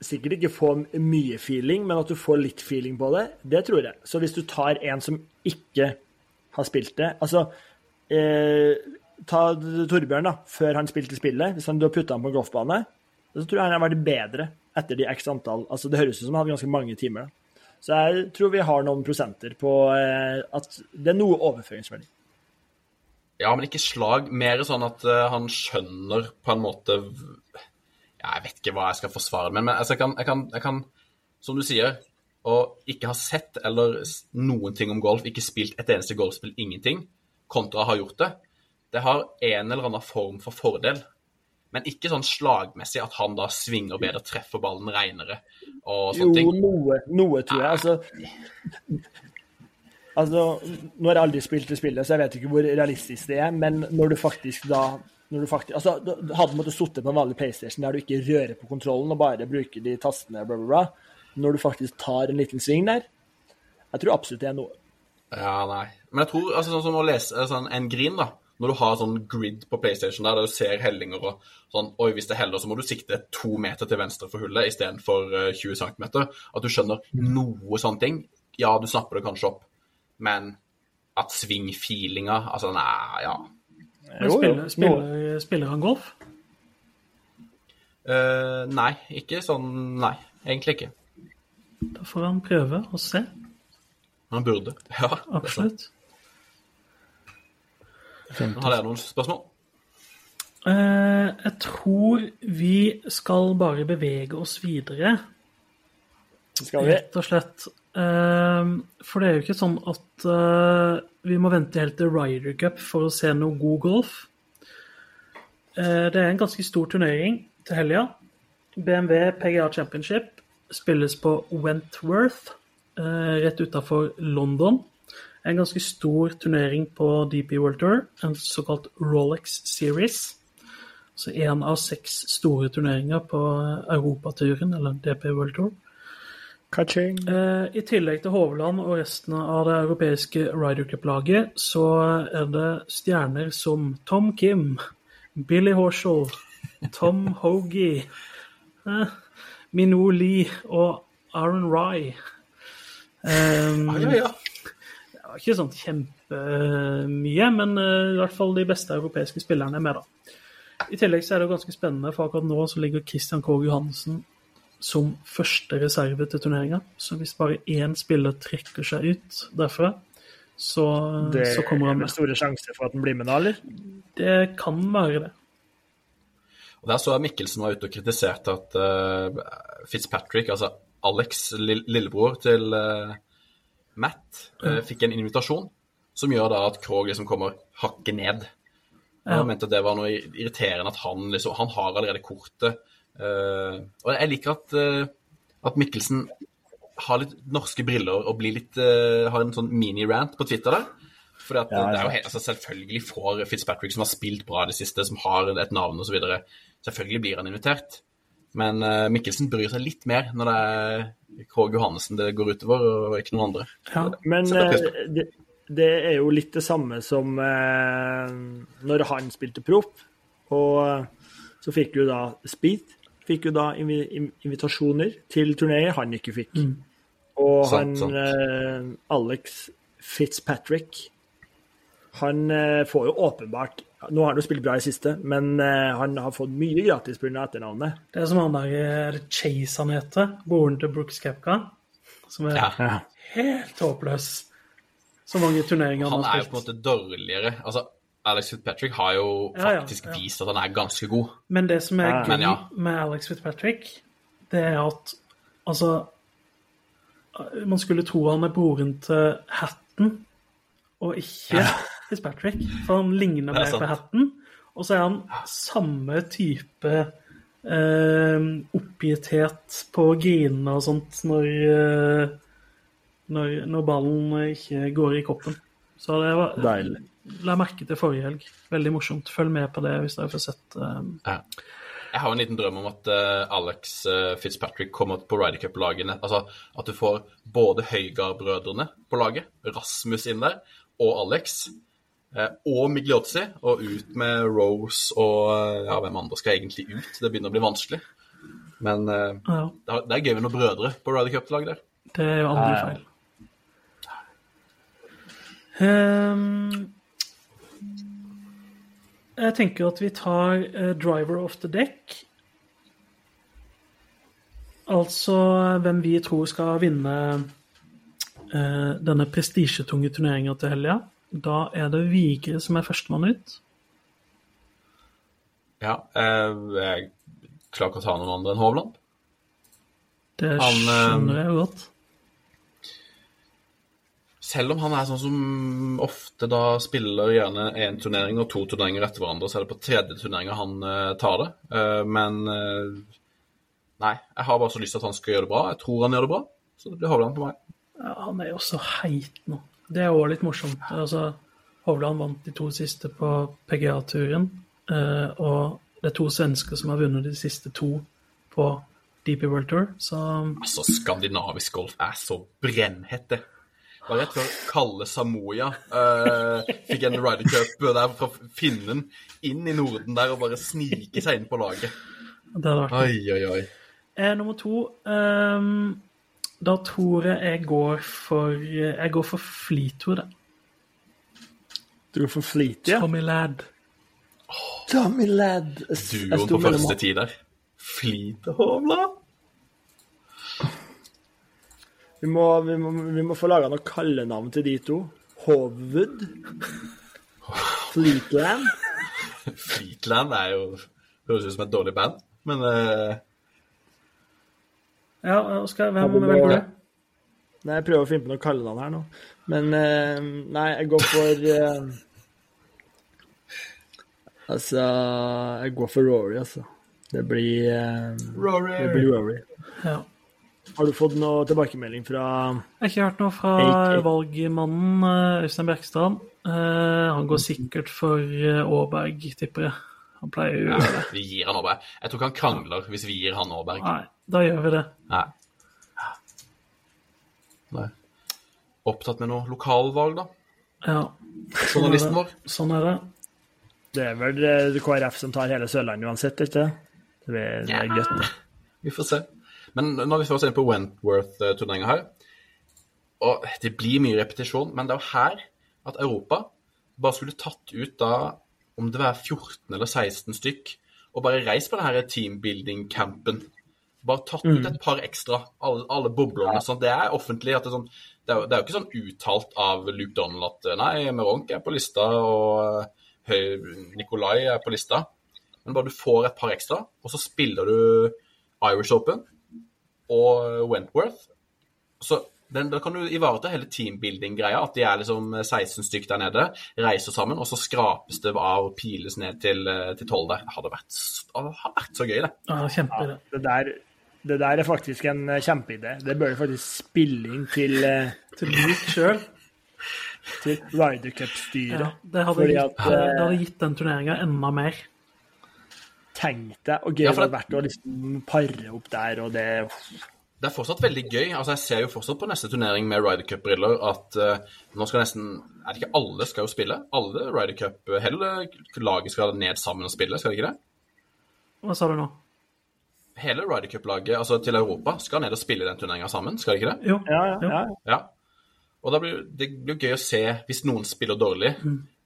sikkert ikke få mye feeling, men at du får litt feeling på det, det tror jeg. Så hvis du tar en som ikke har spilt det Altså, eh, ta Torbjørn, da, før han spilte spillet. Hvis han, du har putta ham på golfbane, så tror jeg han har vært bedre etter de x antall Altså, det høres ut som han hadde ganske mange timer. da. Så jeg tror vi har noen prosenter på eh, at det er noe overføringsverdi. Ja, men ikke slag. Mer sånn at uh, han skjønner på en måte ja, Jeg vet ikke hva jeg skal forsvare, men, men altså, jeg, kan, jeg, kan, jeg kan, som du sier, å ikke ha sett eller noen ting om golf, ikke spilt et eneste golfspill, ingenting, kontra ha gjort det, det har en eller annen form for fordel. Men ikke sånn slagmessig at han da svinger bedre, treffer ballen reinere og Jo, sånne ting. noe, noe tror jeg. Altså, altså, nå har jeg aldri spilt det spillet, så jeg vet ikke hvor realistisk det er, men når du faktisk da når du faktisk, altså, du Hadde måttet sitte på en vanlig PlayStation der du ikke rører på kontrollen og bare bruker de tastene, bla, bla, bla, når du faktisk tar en liten sving der Jeg tror absolutt det er noe. Ja, nei. Men jeg tror, altså sånn som å lese sånn, en grin, da. Når du har sånn grid på PlayStation der, der du ser hellinger og sånn Oi, hvis det heller, så må du sikte to meter til venstre for hullet istedenfor uh, 20 cm. At du skjønner noe sånne ting. Ja, du snapper det kanskje opp, men at svingfeelinga Altså, nei, ja. Men Jo, jo, spiller, spiller, spiller han golf? Uh, nei, ikke sånn Nei, egentlig ikke. Da får han prøve å se. Han burde. Ja, Absolutt. Har dere noen spørsmål? Uh, jeg tror vi skal bare bevege oss videre, Skal vi? rett og slett. Uh, for det er jo ikke sånn at uh, vi må vente helt til Ryder Cup for å se noe god golf. Eh, det er en ganske stor turnering til helga. BMW PGA Championship spilles på Wentworth, eh, rett utafor London. En ganske stor turnering på DP World Tour, en såkalt Rolex Series. Så én av seks store turneringer på Europaturen, eller DP World Tour. Eh, I tillegg til Hovland og resten av det europeiske Ryder Cup-laget, så er det stjerner som Tom Kim, Billy Horshall, Tom Hogie, eh, Minou Lee og Aaron Rye. Um, Ja, ja, ja. Ikke sånn kjempemye, men eh, i hvert fall de beste europeiske spillerne er med, da. I tillegg så er det jo ganske spennende, for akkurat nå så ligger Christian Krogh Johansen som første reserve til turneringa. Så hvis bare én spiller trekker seg ut derfra, så, Det så kommer han er vel med. store sjanser for at han blir med da, eller? Det kan være det. Og Der så jeg Mikkelsen var ute og kritiserte at uh, Fitzpatrick, altså Alex, lillebror til eh, Matt, eh, fikk en invitasjon som gjør da at Krog liksom kommer hakket ned. Og Han mente at det var noe irriterende at han liksom Han har allerede kortet. eh, og jeg liker at, eh, at Mikkelsen har litt norske briller og blir litt eh, har en sånn mini-rant på Twitter der. For Ja, det er jo helt, altså Selvfølgelig får Fitzpatrick, som har spilt bra i det siste, som har et navn osv. Selvfølgelig blir han invitert. Men eh, Mikkelsen bryr seg litt mer når det er Krog Johannessen det går utover, og ikke noen andre. Ja. Men eh, det, det er jo litt det samme som eh, når han spilte proff. Og eh, så fikk jo da Speed fikk jo da invi invitasjoner til turneer han ikke fikk. Og Sant, han sant. eh, Alex Fitzpatrick han eh, får jo åpenbart Nå har han jo spilt bra i siste, men eh, han har fått mye gratis pga. etternavnet. Det er som han der er det Chase han heter, broren til Brooks Capka, som er Ja. helt håpløs. Så mange turneringer han, Han er jo på en måte dårligere. Altså, Alex Fitzpatrick har jo Ja, ja, faktisk ja. vist at han er ganske god. Men det som er gøy ja. med Alex Fitzpatrick, det er at altså Man skulle tro han er broren til Hatton, og ikke Fitzpatrick. For han ligner er mer på hatten. Og så er han samme type eh, oppgitthet på grinene og sånt når, eh, når, når ballen ikke går i koppen. Så det var Deilig. La merke til forrige helg. Veldig morsomt. Følg med på det hvis dere får sett eh, Ja. Jeg har en liten drøm om at uh, Alex uh, Fitzpatrick kommer på Ryder Cup-lagene. Altså at du får både Høygard-brødrene på laget, Rasmus inn der, og Alex. Eh, og Migliozzi, og ut med Rose og eh, ja, hvem andre skal egentlig ut? Det begynner å bli vanskelig. Men eh, ja. det er- gøy med noen brødre på Ryder Cup-laget der. Det er jo aldri feil. Um, jeg tenker at vi tar uh, driver off the deck. Altså hvem vi tror skal vinne uh, denne prestisjetunge turneringa til helga. Da er det Vigre som er førstemann ut. Ja, eh, jeg klarer ikke å ta noen andre enn Hovland. Det Han, eh, skjønner jeg jo godt. Selv om han er sånn som ofte da spiller gjerne én turnering og to turneringer etter hverandre, så er det på tredje turneringa han eh, tar det. Men nei, jeg har bare så lyst til at han skal gjøre det bra. Jeg tror han gjør det bra, så det blir Hovland på meg. Ja, han er jo så heit nå. Det er òg litt morsomt. Altså, Hovland vant de to siste på PGA-turen. eh, og det er to svensker som har vunnet de siste to på DP World Tour. Så Altså, skandinavisk golf er så brennhett, det. Bare rett før Kalle Samoya uh, fikk en Ryder Cup der fra Finnen inn i Norden der og bare snike seg inn på laget. det hadde vært Oi, oi, oi. eh, Nummer to ehm, Da tror jeg jeg går for Jeg går for Fleetwood. jeg. Du går for Fleet, ja? Tommy Ladd. Tommy Ladd. Duoen på første tid der. Og Hovland. Vi må, vi, må, vi må få laga noe kallenavn til de to. Hovud. Fleetland. Fleetland er jo Høres ut som et dårlig band, men eh, Ja, Oskar, hvem velger var- du? Nei, jeg prøver å finne på noe kallenavn her nå. Men eh, nei, jeg går for eh, Altså Jeg går for Rory, altså. Det blir, eh, Rory. det blir Rory. Ja. Har du fått noe tilbakemelding fra Jeg har ikke hørt noe fra AK. valgmannen eh, Øystein Bjerkstrand. Han går sikkert for Aaberg, tipper jeg. Han pleier jo å gjøre det. Vi gir han Aaberg. Jeg tror ikke han krangler hvis vi gir han Aaberg. Nei, da gjør vi det. Nei. Nei. Opptatt med noe lokalvalg, da? Ja. Journalisten vår? Sånn er det. Det er vel det KrF som tar hele Sørlandet uansett, ikke det? Det er, det er det. Vi får se. Men når vi først er inne på Wentworth-turneringa her Og det blir mye repetisjon, men det er jo her at Europa bare skulle tatt ut da om det var 14 eller 16 stykk, og bare reist på denne teambuilding-campen. Bare tatt ut et par ekstra, alle, alle boblene. Sånn. Det er offentlig. at Det, er sånn, det, er, jo- det er jo ikke sånn uttalt av Luke Donald at nei, Meronk er på lista, og Nikolai er på lista. Men bare du får et par ekstra, og så spiller du Irish Open og Wentworth. Så Den, da kan du ivareta hele teambuilding-greia. At de er liksom 16 stykk der nede, reiser sammen, og så skrapes det av og piles ned til, eh, til 12 der. Det hadde vært, det hadde vært så gøy, det. Ja, ja, Det der, det der er faktisk en eh, kjempeidé. Det bør du faktisk spille inn til, eh, Til Luke sjøl. til Ryder Cup-styret. Ja, det, hadde gitt, at, eh, eh, det hadde gitt den turneringa enda mer. Tenk deg og gøy Ja, det hadde vært å liksom pare opp der, og det Det er fortsatt veldig gøy. altså Jeg ser jo fortsatt på neste turnering med Ryder Cup-briller at uh, nå skal nesten Er det ikke alle skal jo spille? Alle Ryder Cup Hele laget skal ned sammen og spille, skal det ikke det? Hva sa du nå? Hele Ryder Cup-laget altså til Europa skal ned og spille den turneringa sammen, skal det ikke det? Jo. Ja, ja. Ja. Ja. Og da blir det blir gøy å se hvis noen spiller dårlig.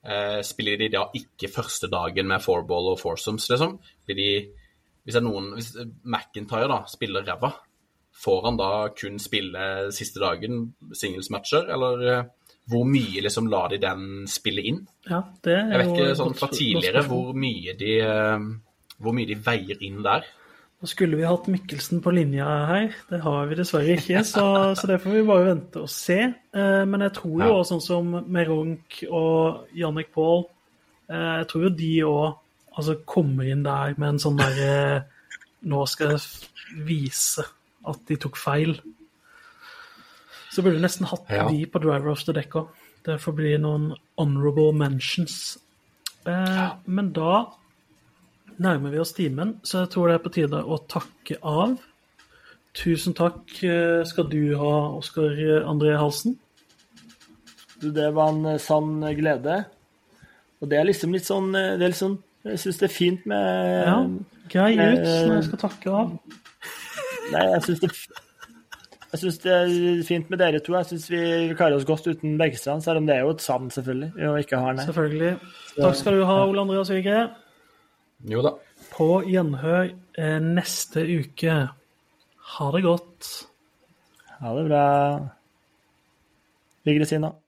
Eh, spiller de da ikke første dagen med fourball og foursomes, liksom? Blir de, hvis, det er noen, hvis McIntyre da spiller ræva, får han da kun spille siste dagen singlesmatcher, eller eh, hvor mye liksom lar de den spille inn? Ja, det er Jeg vet ikke sånn fra tidligere hvor mye de eh, hvor mye de veier inn der. Da skulle vi hatt Mikkelsen på linja her. Det har vi dessverre ikke, så, så det får vi bare vente og se. Eh, men jeg tror jo Ja. også sånn som Meronk og Jannik Paul Jeg tror jo de òg altså, kommer inn der med en sånn derre Nå skal jeg vise at de tok feil. Så burde du nesten hatt Ja. de på Driver of the Deck òg. Det får bli noen honorable mentions. Eh, men da nærmer vi oss timen, så jeg tror det er på tide å takke av. Tusen takk eh, skal du ha, Oskar André Halsen. Det var en eh, sann glede. Og det er liksom litt sånn eh, det er litt sånn, Jeg syns det er fint med Ja, grei ut når jeg skal takke av. Nei, jeg syns det jeg synes det er fint med dere to. Jeg syns vi klarer oss godt uten Bergstrand, selv om det er jo et savn, selvfølgelig, å ikke ha han her. Selvfølgelig. Takk skal du ha, Ole Andreas Vigre. Jo da. På gjenhør eh, neste uke. Ha det godt. Ha det bra. Ligger det siden, da.